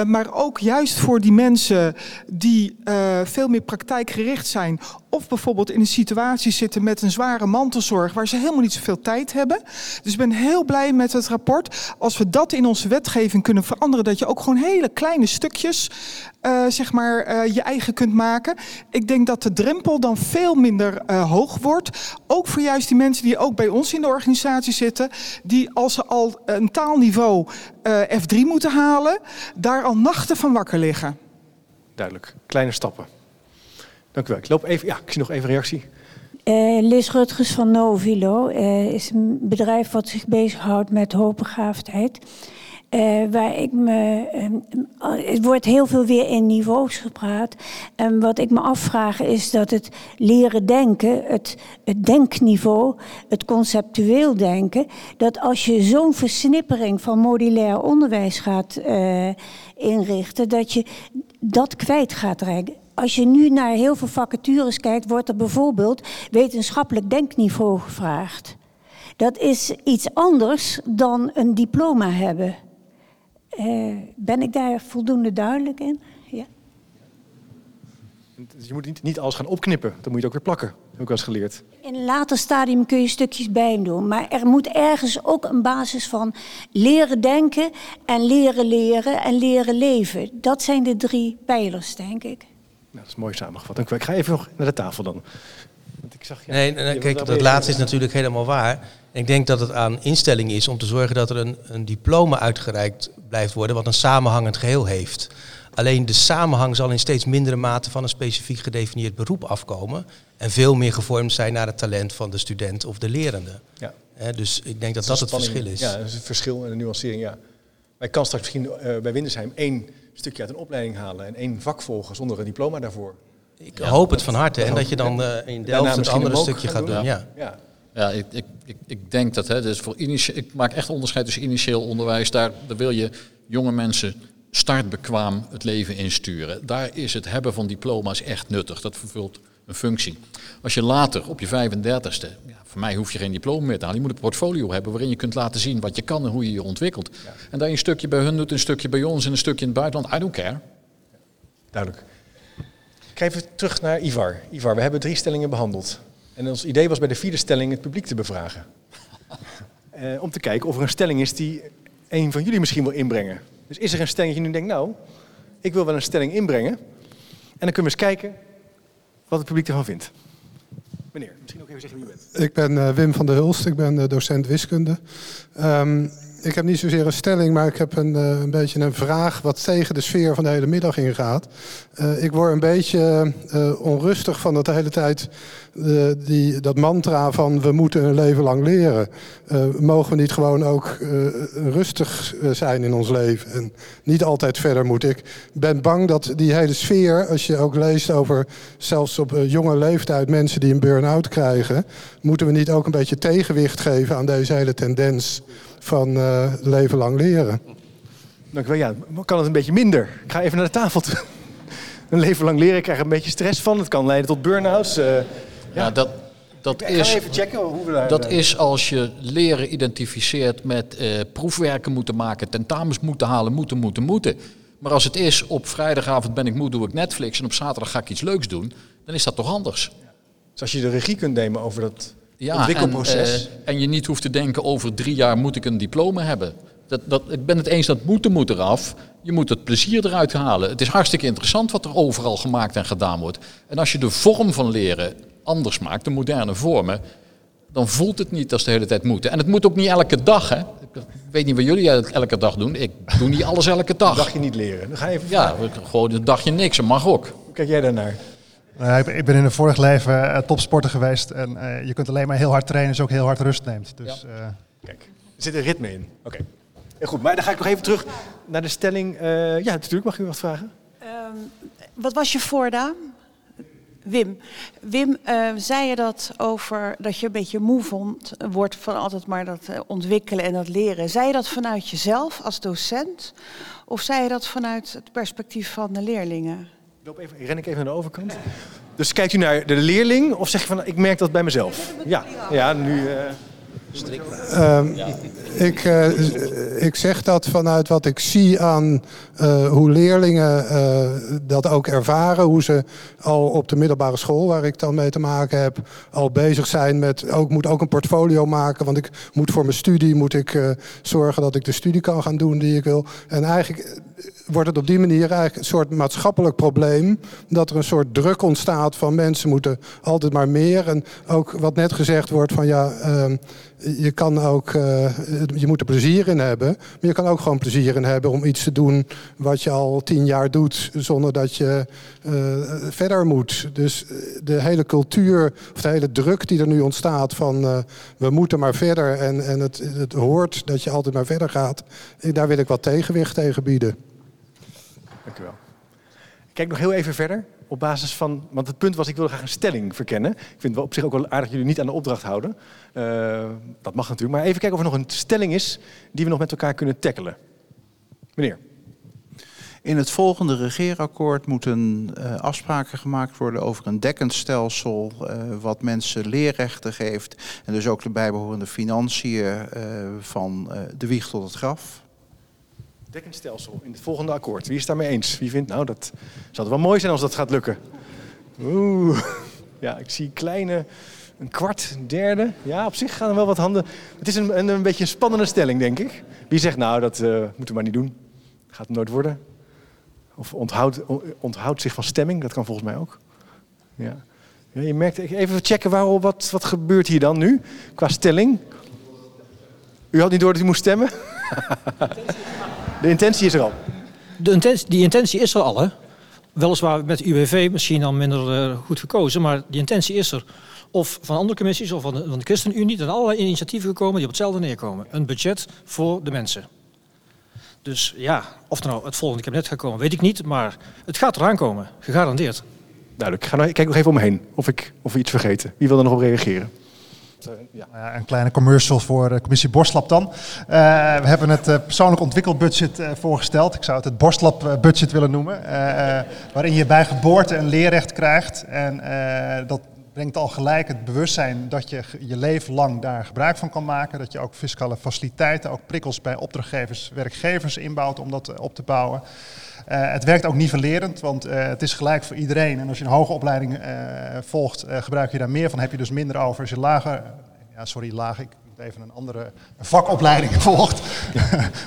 maar ook juist voor die mensen die veel meer praktijkgericht zijn. Of bijvoorbeeld in een situatie zitten met een zware mantelzorg waar ze helemaal niet zoveel tijd hebben. Dus ik ben heel blij met het rapport. Als we dat in onze wetgeving kunnen veranderen, dat je ook gewoon hele kleine stukjes uh, zeg maar, uh, je eigen kunt maken. Ik denk dat de drempel dan veel minder uh, hoog wordt. Ook voor juist die mensen die ook bij ons in de organisatie zitten, die als ze al een taalniveau F3 moeten halen, daar al nachten van wakker liggen. Duidelijk, kleine stappen. Dank u wel. Ik loop even, ja, ik zie nog even reactie. Uh, Liz Rutgers van Novilo uh, is een bedrijf wat zich bezighoudt met hoogbegaafdheid. Uh, waar ik me. Uh, het wordt heel veel weer in niveaus gepraat. En wat ik me afvraag is dat het leren denken, het, het denkniveau, het conceptueel denken, dat als je zo'n versnippering van modulair onderwijs gaat inrichten, dat je dat kwijt gaat raken. Als je nu naar heel veel vacatures kijkt, wordt er bijvoorbeeld wetenschappelijk denkniveau gevraagd. Dat is iets anders dan een diploma hebben. Uh, ben ik daar voldoende duidelijk in? Ja. Dus je moet niet, niet alles gaan opknippen, dan moet je het ook weer plakken. Dat heb ik wel eens geleerd. In een later stadium kun je stukjes bij doen. Maar er moet ergens ook een basis van leren denken en leren leren en leren leven. Dat zijn de drie pijlers, denk ik. Nou, dat is mooi samengevat. Dank u wel. Ik ga even nog naar de tafel dan. Want ik zag, ja, nee, nee kijk, dat laatste is natuurlijk helemaal waar. Ik denk dat het aan instelling is om te zorgen dat er een, een diploma uitgereikt blijft worden, wat een samenhangend geheel heeft. Alleen de samenhang zal in steeds mindere mate van een specifiek gedefinieerd beroep afkomen. En veel meer gevormd zijn naar het talent van de student of de lerende. Ja. He, dus ik denk stukje uit een opleiding halen en één vak volgen zonder een diploma daarvoor. Ik ja, hoop het van harte. En dat je dan uh, in Delft het andere stukje gaat doen. doen. Ja. ja. Ja, ik, ik, ik, ik denk dat, hè, dus voor ik maak echt onderscheid tussen initieel onderwijs. Daar, daar wil je jonge mensen startbekwaam het leven insturen. Daar is het hebben van diploma's echt nuttig. Dat vervult een functie. Als je later op je 35ste, ja, voor mij hoef je geen diploma meer te halen. Je moet een portfolio hebben waarin je kunt laten zien wat je kan en hoe je je ontwikkelt. Ja. En dat je een stukje bij hun doet, een stukje bij ons en een stukje in het buitenland. I don't care. Duidelijk. Ik ga even terug naar Ivar. Ivar, we hebben drie stellingen behandeld. En ons idee was bij de vierde stelling het publiek te bevragen. uh, om te kijken of er een stelling is die een van jullie misschien wil inbrengen. Dus is er een stelling dat je nu denkt, nou, ik wil wel een stelling inbrengen. En dan kunnen we eens kijken wat het publiek ervan vindt. Meneer, misschien ook even zeggen wie u bent. Ik ben uh, Wim van der Hulst, ik ben uh, docent wiskunde. Um, ik heb niet zozeer een stelling, maar ik heb een, uh, een beetje een vraag wat tegen de sfeer van de hele middag ingaat. Uh, ik word een beetje uh, onrustig van dat de hele tijd die, dat mantra van we moeten een leven lang leren. mogen we niet gewoon ook rustig zijn in ons leven en niet altijd verder moeten. Ik ben bang dat die hele sfeer, als je ook leest over zelfs op jonge leeftijd mensen die een burn-out krijgen, moeten we niet ook een beetje tegenwicht geven aan deze hele tendens van uh, leven lang leren. Dank u wel. Ja, kan het een beetje minder? Ik ga even naar de tafel toe. Een leven lang leren, ik krijg er een beetje stress van. Het kan leiden tot burn-outs. Uh, ja. ja, dat, dat, is, even checken hoe we daar, dat is als je leren identificeert met uh, proefwerken moeten maken, tentamens moeten halen, moeten, moeten, moeten. Maar als het is op vrijdagavond ben ik moe, doe ik Netflix en op zaterdag ga ik iets leuks doen, dan is dat toch anders. Dus als je de regie kunt nemen over dat ja, ontwikkelproces. En, uh, en je niet hoeft te denken over drie jaar moet ik een diploma hebben. Dat, dat, ik ben het eens dat moeten moet eraf. Je moet het plezier eruit halen. Het is hartstikke interessant wat er overal gemaakt en gedaan wordt. En als je de vorm van leren anders maakt, de moderne vormen, dan voelt het niet als de hele tijd moeten. En het moet ook niet elke dag. Hè. Ik weet niet wat jullie elke dag doen. Ik doe niet alles elke dag. Een dagje niet leren. Dan ga je even ja, gewoon een dagje niks. Dat mag ook. Hoe kijk jij daarnaar? Uh, ik ben in een vorig leven uh, topsporter geweest en uh, je kunt alleen maar heel hard trainen als je ook heel hard rust neemt. Dus, ja. Kijk, er zit een ritme in. Oké. Okay. goed, maar dan ga ik nog even terug naar de stelling. ja, natuurlijk mag u wat vragen. Um, wat was je voornaam? Wim, Wim eh, zei je dat over dat je een beetje moe vond, wordt van altijd maar dat eh, ontwikkelen en dat leren. Zei je dat vanuit jezelf als docent of zei je dat vanuit het perspectief van de leerlingen? Ik loop even, ren ik even naar de overkant. Dus kijkt u naar de leerling of zeg je van ik merk dat bij mezelf? Ja, ja nu. eh, Ehm, ik, eh, ik zeg dat vanuit wat ik zie aan eh, hoe leerlingen eh, dat ook ervaren. Hoe ze al op de middelbare school, waar ik dan mee te maken heb, al bezig zijn met. Ook moet ook een portfolio maken. Want ik moet voor mijn studie moet ik, eh, zorgen dat ik de studie kan gaan doen die ik wil. En eigenlijk wordt het op die manier eigenlijk een soort maatschappelijk probleem. Dat er een soort druk ontstaat van mensen moeten altijd maar meer. En ook wat net gezegd wordt van ja. ehm, je kan ook, eh, je moet er plezier in hebben. Maar je kan ook gewoon plezier in hebben om iets te doen wat je al tien jaar doet, zonder dat je eh, verder moet. Dus eh, de hele cultuur, of de hele druk die er nu ontstaat van we moeten maar verder en, en het, het hoort dat je altijd maar verder gaat. Daar wil ik wat tegenwicht tegen bieden. Dank u wel. Ik kijk nog heel even verder. Op basis van. Want het punt was, ik wilde graag een stelling verkennen. Ik vind het op zich ook wel aardig dat jullie niet aan de opdracht houden. Eh, dat mag natuurlijk. Maar even kijken of er nog een stelling is die we nog met elkaar kunnen tackelen. Meneer. In het volgende regeerakkoord moeten eh, afspraken gemaakt worden over een dekkend stelsel eh, wat mensen leerrechten geeft en dus ook de bijbehorende financiën van de wieg tot het graf. Dekkend stelsel in het volgende akkoord. Wie is daarmee eens? Wie vindt, nou, dat zou wel mooi zijn als dat gaat lukken. Oeh. Ja, ik zie kleine, een kwart, derde. Ja, op zich gaan er wel wat handen. Het is een, een, een beetje een spannende stelling, denk ik. Wie zegt, nou, dat eh, moeten we maar niet doen. Gaat het nooit worden. Of onthoudt, onthoudt zich van stemming, dat kan volgens mij ook. Ja. Ja, je merkt, even checken waarom, wat, wat gebeurt hier dan nu qua stelling. U had niet door dat u moest stemmen? De intentie is er al. De intentie, die intentie is er al, hè? Weliswaar met UWV misschien dan minder eh, goed gekozen, maar die intentie is er. Of van andere commissies of van de, van de ChristenUnie. Er zijn allerlei initiatieven gekomen die op hetzelfde neerkomen. Een budget voor de mensen. Dus ja, of er nou het volgende kabinet gaat komen, weet ik niet. Maar het gaat eraan komen, gegarandeerd. Duidelijk. Ik, ga nou, ik kijk nog even om me heen of ik, of we iets vergeten. Wie wil er nog op reageren? Ja, een kleine commercial voor de commissie Borstlab dan. Eh, we hebben het eh, persoonlijk ontwikkelbudget eh, voorgesteld. Ik zou het het Borstlab budget willen noemen. eh, eh, waarin je bij geboorte een leerrecht krijgt. En eh, dat brengt al gelijk het bewustzijn dat je je leven lang daar gebruik van kan maken. Dat je ook fiscale faciliteiten, ook prikkels bij opdrachtgevers, werkgevers inbouwt om dat eh, op te bouwen. Eh, het werkt ook nivellerend, want eh, het is gelijk voor iedereen. En als je een hoge opleiding volgt, gebruik je daar meer van, heb je dus minder over. Als je lager, ja sorry, laag, ik even een andere vakopleiding volgt,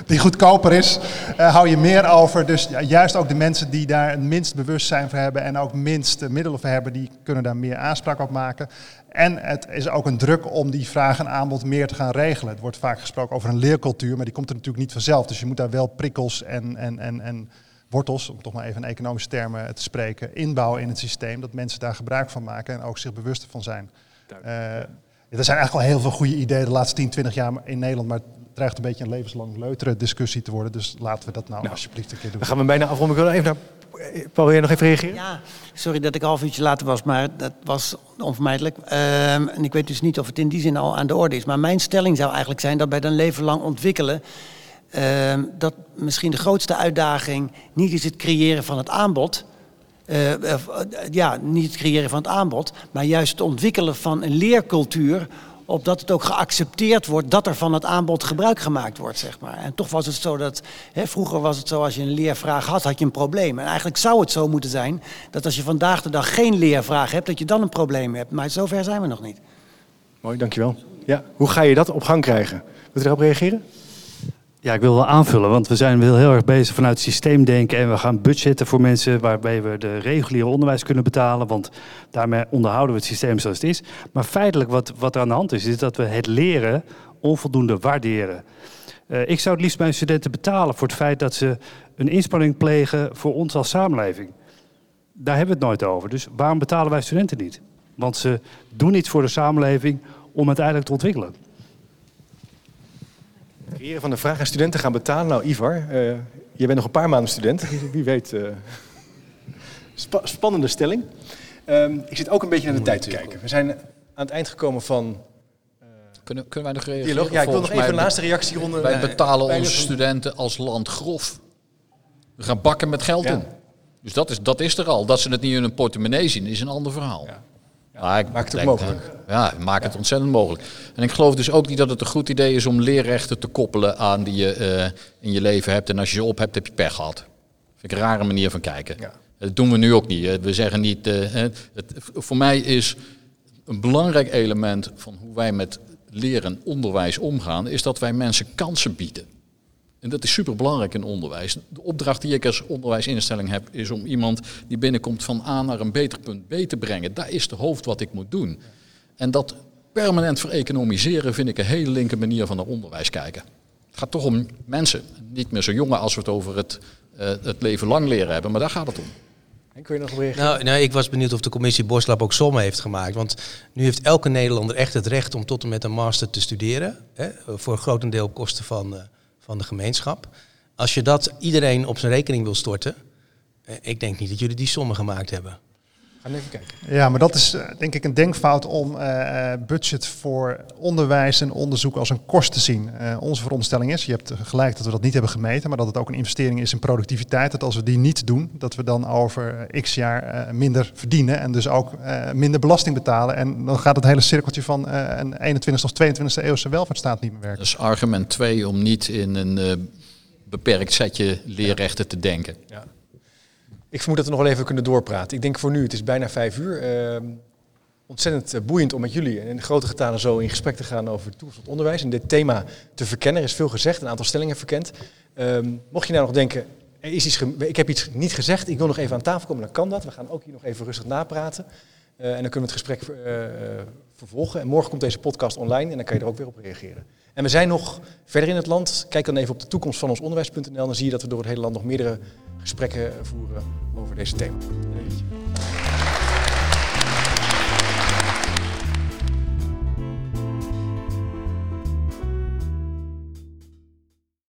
die goedkoper is, eh, hou je meer over. Dus ja, juist ook de mensen die daar het minst bewustzijn voor hebben en ook minst middelen voor hebben, die kunnen daar meer aanspraak op maken. En het is ook een druk om die vraag en aanbod meer te gaan regelen. Het wordt vaak gesproken over een leercultuur, maar die komt er natuurlijk niet vanzelf. Dus je moet daar wel prikkels en, en, en, en wortels, om toch maar even in economische termen te spreken, inbouwen in het systeem. Dat mensen daar gebruik van maken en ook zich bewust van zijn. Er zijn eigenlijk al heel veel goede ideeën de laatste 10, 20 jaar in Nederland, maar het dreigt een beetje een levenslang leutere discussie te worden. Dus laten we dat nou, alsjeblieft een keer doen. Dan gaan we bijna afronden. Ik wil even naar... Paul, wil jij nog even reageren? Ja, sorry dat ik een half uurtje later was, maar dat was onvermijdelijk. Ehm, en ik weet dus niet of het in die zin al aan de orde is. Maar mijn stelling zou eigenlijk zijn dat bij dat leven lang ontwikkelen... ehm, dat misschien de grootste uitdaging niet is het creëren van het aanbod... eh, eh, ja, niet het creëren van het aanbod, maar juist het ontwikkelen van een leercultuur opdat het ook geaccepteerd wordt dat er van het aanbod gebruik gemaakt wordt, zeg maar. En toch was het zo dat, hè, vroeger was het zo als je een leervraag had, had je een probleem. En eigenlijk zou het zo moeten zijn dat als je vandaag de dag geen leervraag hebt, dat je dan een probleem hebt. Maar zover zijn we nog niet. Mooi, dankjewel. Ja, hoe ga je dat op gang krijgen? Wilt u erop reageren? Ja, ik wil wel aanvullen, want we zijn wel heel erg bezig vanuit systeemdenken en we gaan budgetten voor mensen waarbij we de reguliere onderwijs kunnen betalen, want daarmee onderhouden we het systeem zoals het is. Maar feitelijk wat, wat er aan de hand is, is dat we het leren onvoldoende waarderen. Eh, ik zou het liefst mijn studenten betalen voor het feit dat ze een inspanning plegen voor ons als samenleving. Daar hebben we het nooit over. Dus waarom betalen wij studenten niet? Want ze doen iets voor de samenleving om uiteindelijk te ontwikkelen. Creëren van de vraag en studenten gaan betalen. Nou, Ivar, eh, je bent nog een paar maanden student. Wie weet. eh, spa- spannende stelling. Ehm, ik zit ook een beetje naar de tijd te kijken. We zijn aan het eind gekomen van... Kunnen, kunnen wij nog reageren? Dialoog? Ja, ik wil nog even een laatste reactieronde. Wij eh, betalen onze studenten als land grof. We gaan bakken met geld Ja. in. Dus dat is, dat is er al. Dat ze het niet in hun portemonnee zien, is een ander verhaal. Ja. Ik Maakt het ook mogelijk. Ja, maak het ontzettend mogelijk. En ik geloof dus ook niet dat het een goed idee is om leerrechten te koppelen aan die je eh, in je leven hebt. En als je ze op hebt, heb je pech gehad. Vind ik een rare manier van kijken. Dat doen we nu ook niet. We zeggen niet. eh, het, voor mij is een belangrijk element van hoe wij met leren en onderwijs omgaan, is dat wij mensen kansen bieden. En dat is superbelangrijk in onderwijs. De opdracht die ik als onderwijsinstelling heb, is om iemand die binnenkomt van A naar een beter punt B te brengen. Daar is de hoofd wat ik moet doen. En dat permanent vereconomiseren vind ik een hele linker manier van naar onderwijs kijken. Het gaat toch om mensen. Niet meer zo jongen als we het over het, eh, het leven lang leren hebben, maar daar gaat het om. En kun je nog reageren? Nou, nou, ik was benieuwd of de commissie Boslab ook sommen heeft gemaakt. Want nu heeft elke Nederlander echt het recht om tot en met een master te studeren. Hè, voor een grotendeel op kosten van, eh, van de gemeenschap. Als je dat iedereen op zijn rekening wil storten. eh, ik denk niet dat jullie die sommen gemaakt hebben. Gaan even kijken. Ja, maar dat is eh, denk ik een denkfout om eh, eh, budget voor onderwijs en onderzoek als een kost te zien. Eh, onze veronderstelling is, je hebt gelijk dat we dat niet hebben gemeten, maar dat het ook een investering is in productiviteit. Dat als we die niet doen, dat we dan over x jaar eh, minder verdienen en dus ook eh, minder belasting betalen. En dan gaat het hele cirkeltje van eh, een 21ste of 22e eeuwse welvaartsstaat niet meer werken. Dat is argument 2 om niet in een eh, beperkt setje leerrechten te denken. Ja. Ik vermoed dat we nog wel even kunnen doorpraten. Ik denk voor nu, het is bijna vijf uur. Ehm, ontzettend eh, boeiend om met jullie in grote getalen zo in gesprek te gaan over de toekomst het onderwijs. En dit thema te verkennen. Er is veel gezegd, een aantal stellingen verkend. Ehm, mocht je nou nog denken, is iets ik heb iets niet gezegd, ik wil nog even aan tafel komen, dan kan dat. We gaan ook hier nog even rustig napraten. Eh, en dan kunnen we het gesprek eh, vervolgen. En morgen komt deze podcast online en dan kan je er ook weer op reageren. En we zijn nog verder in het land. Kijk dan even op de toekomst van ons onderwijs.nl. Dan zie je dat we door het hele land nog meerdere gesprekken voeren over deze thema.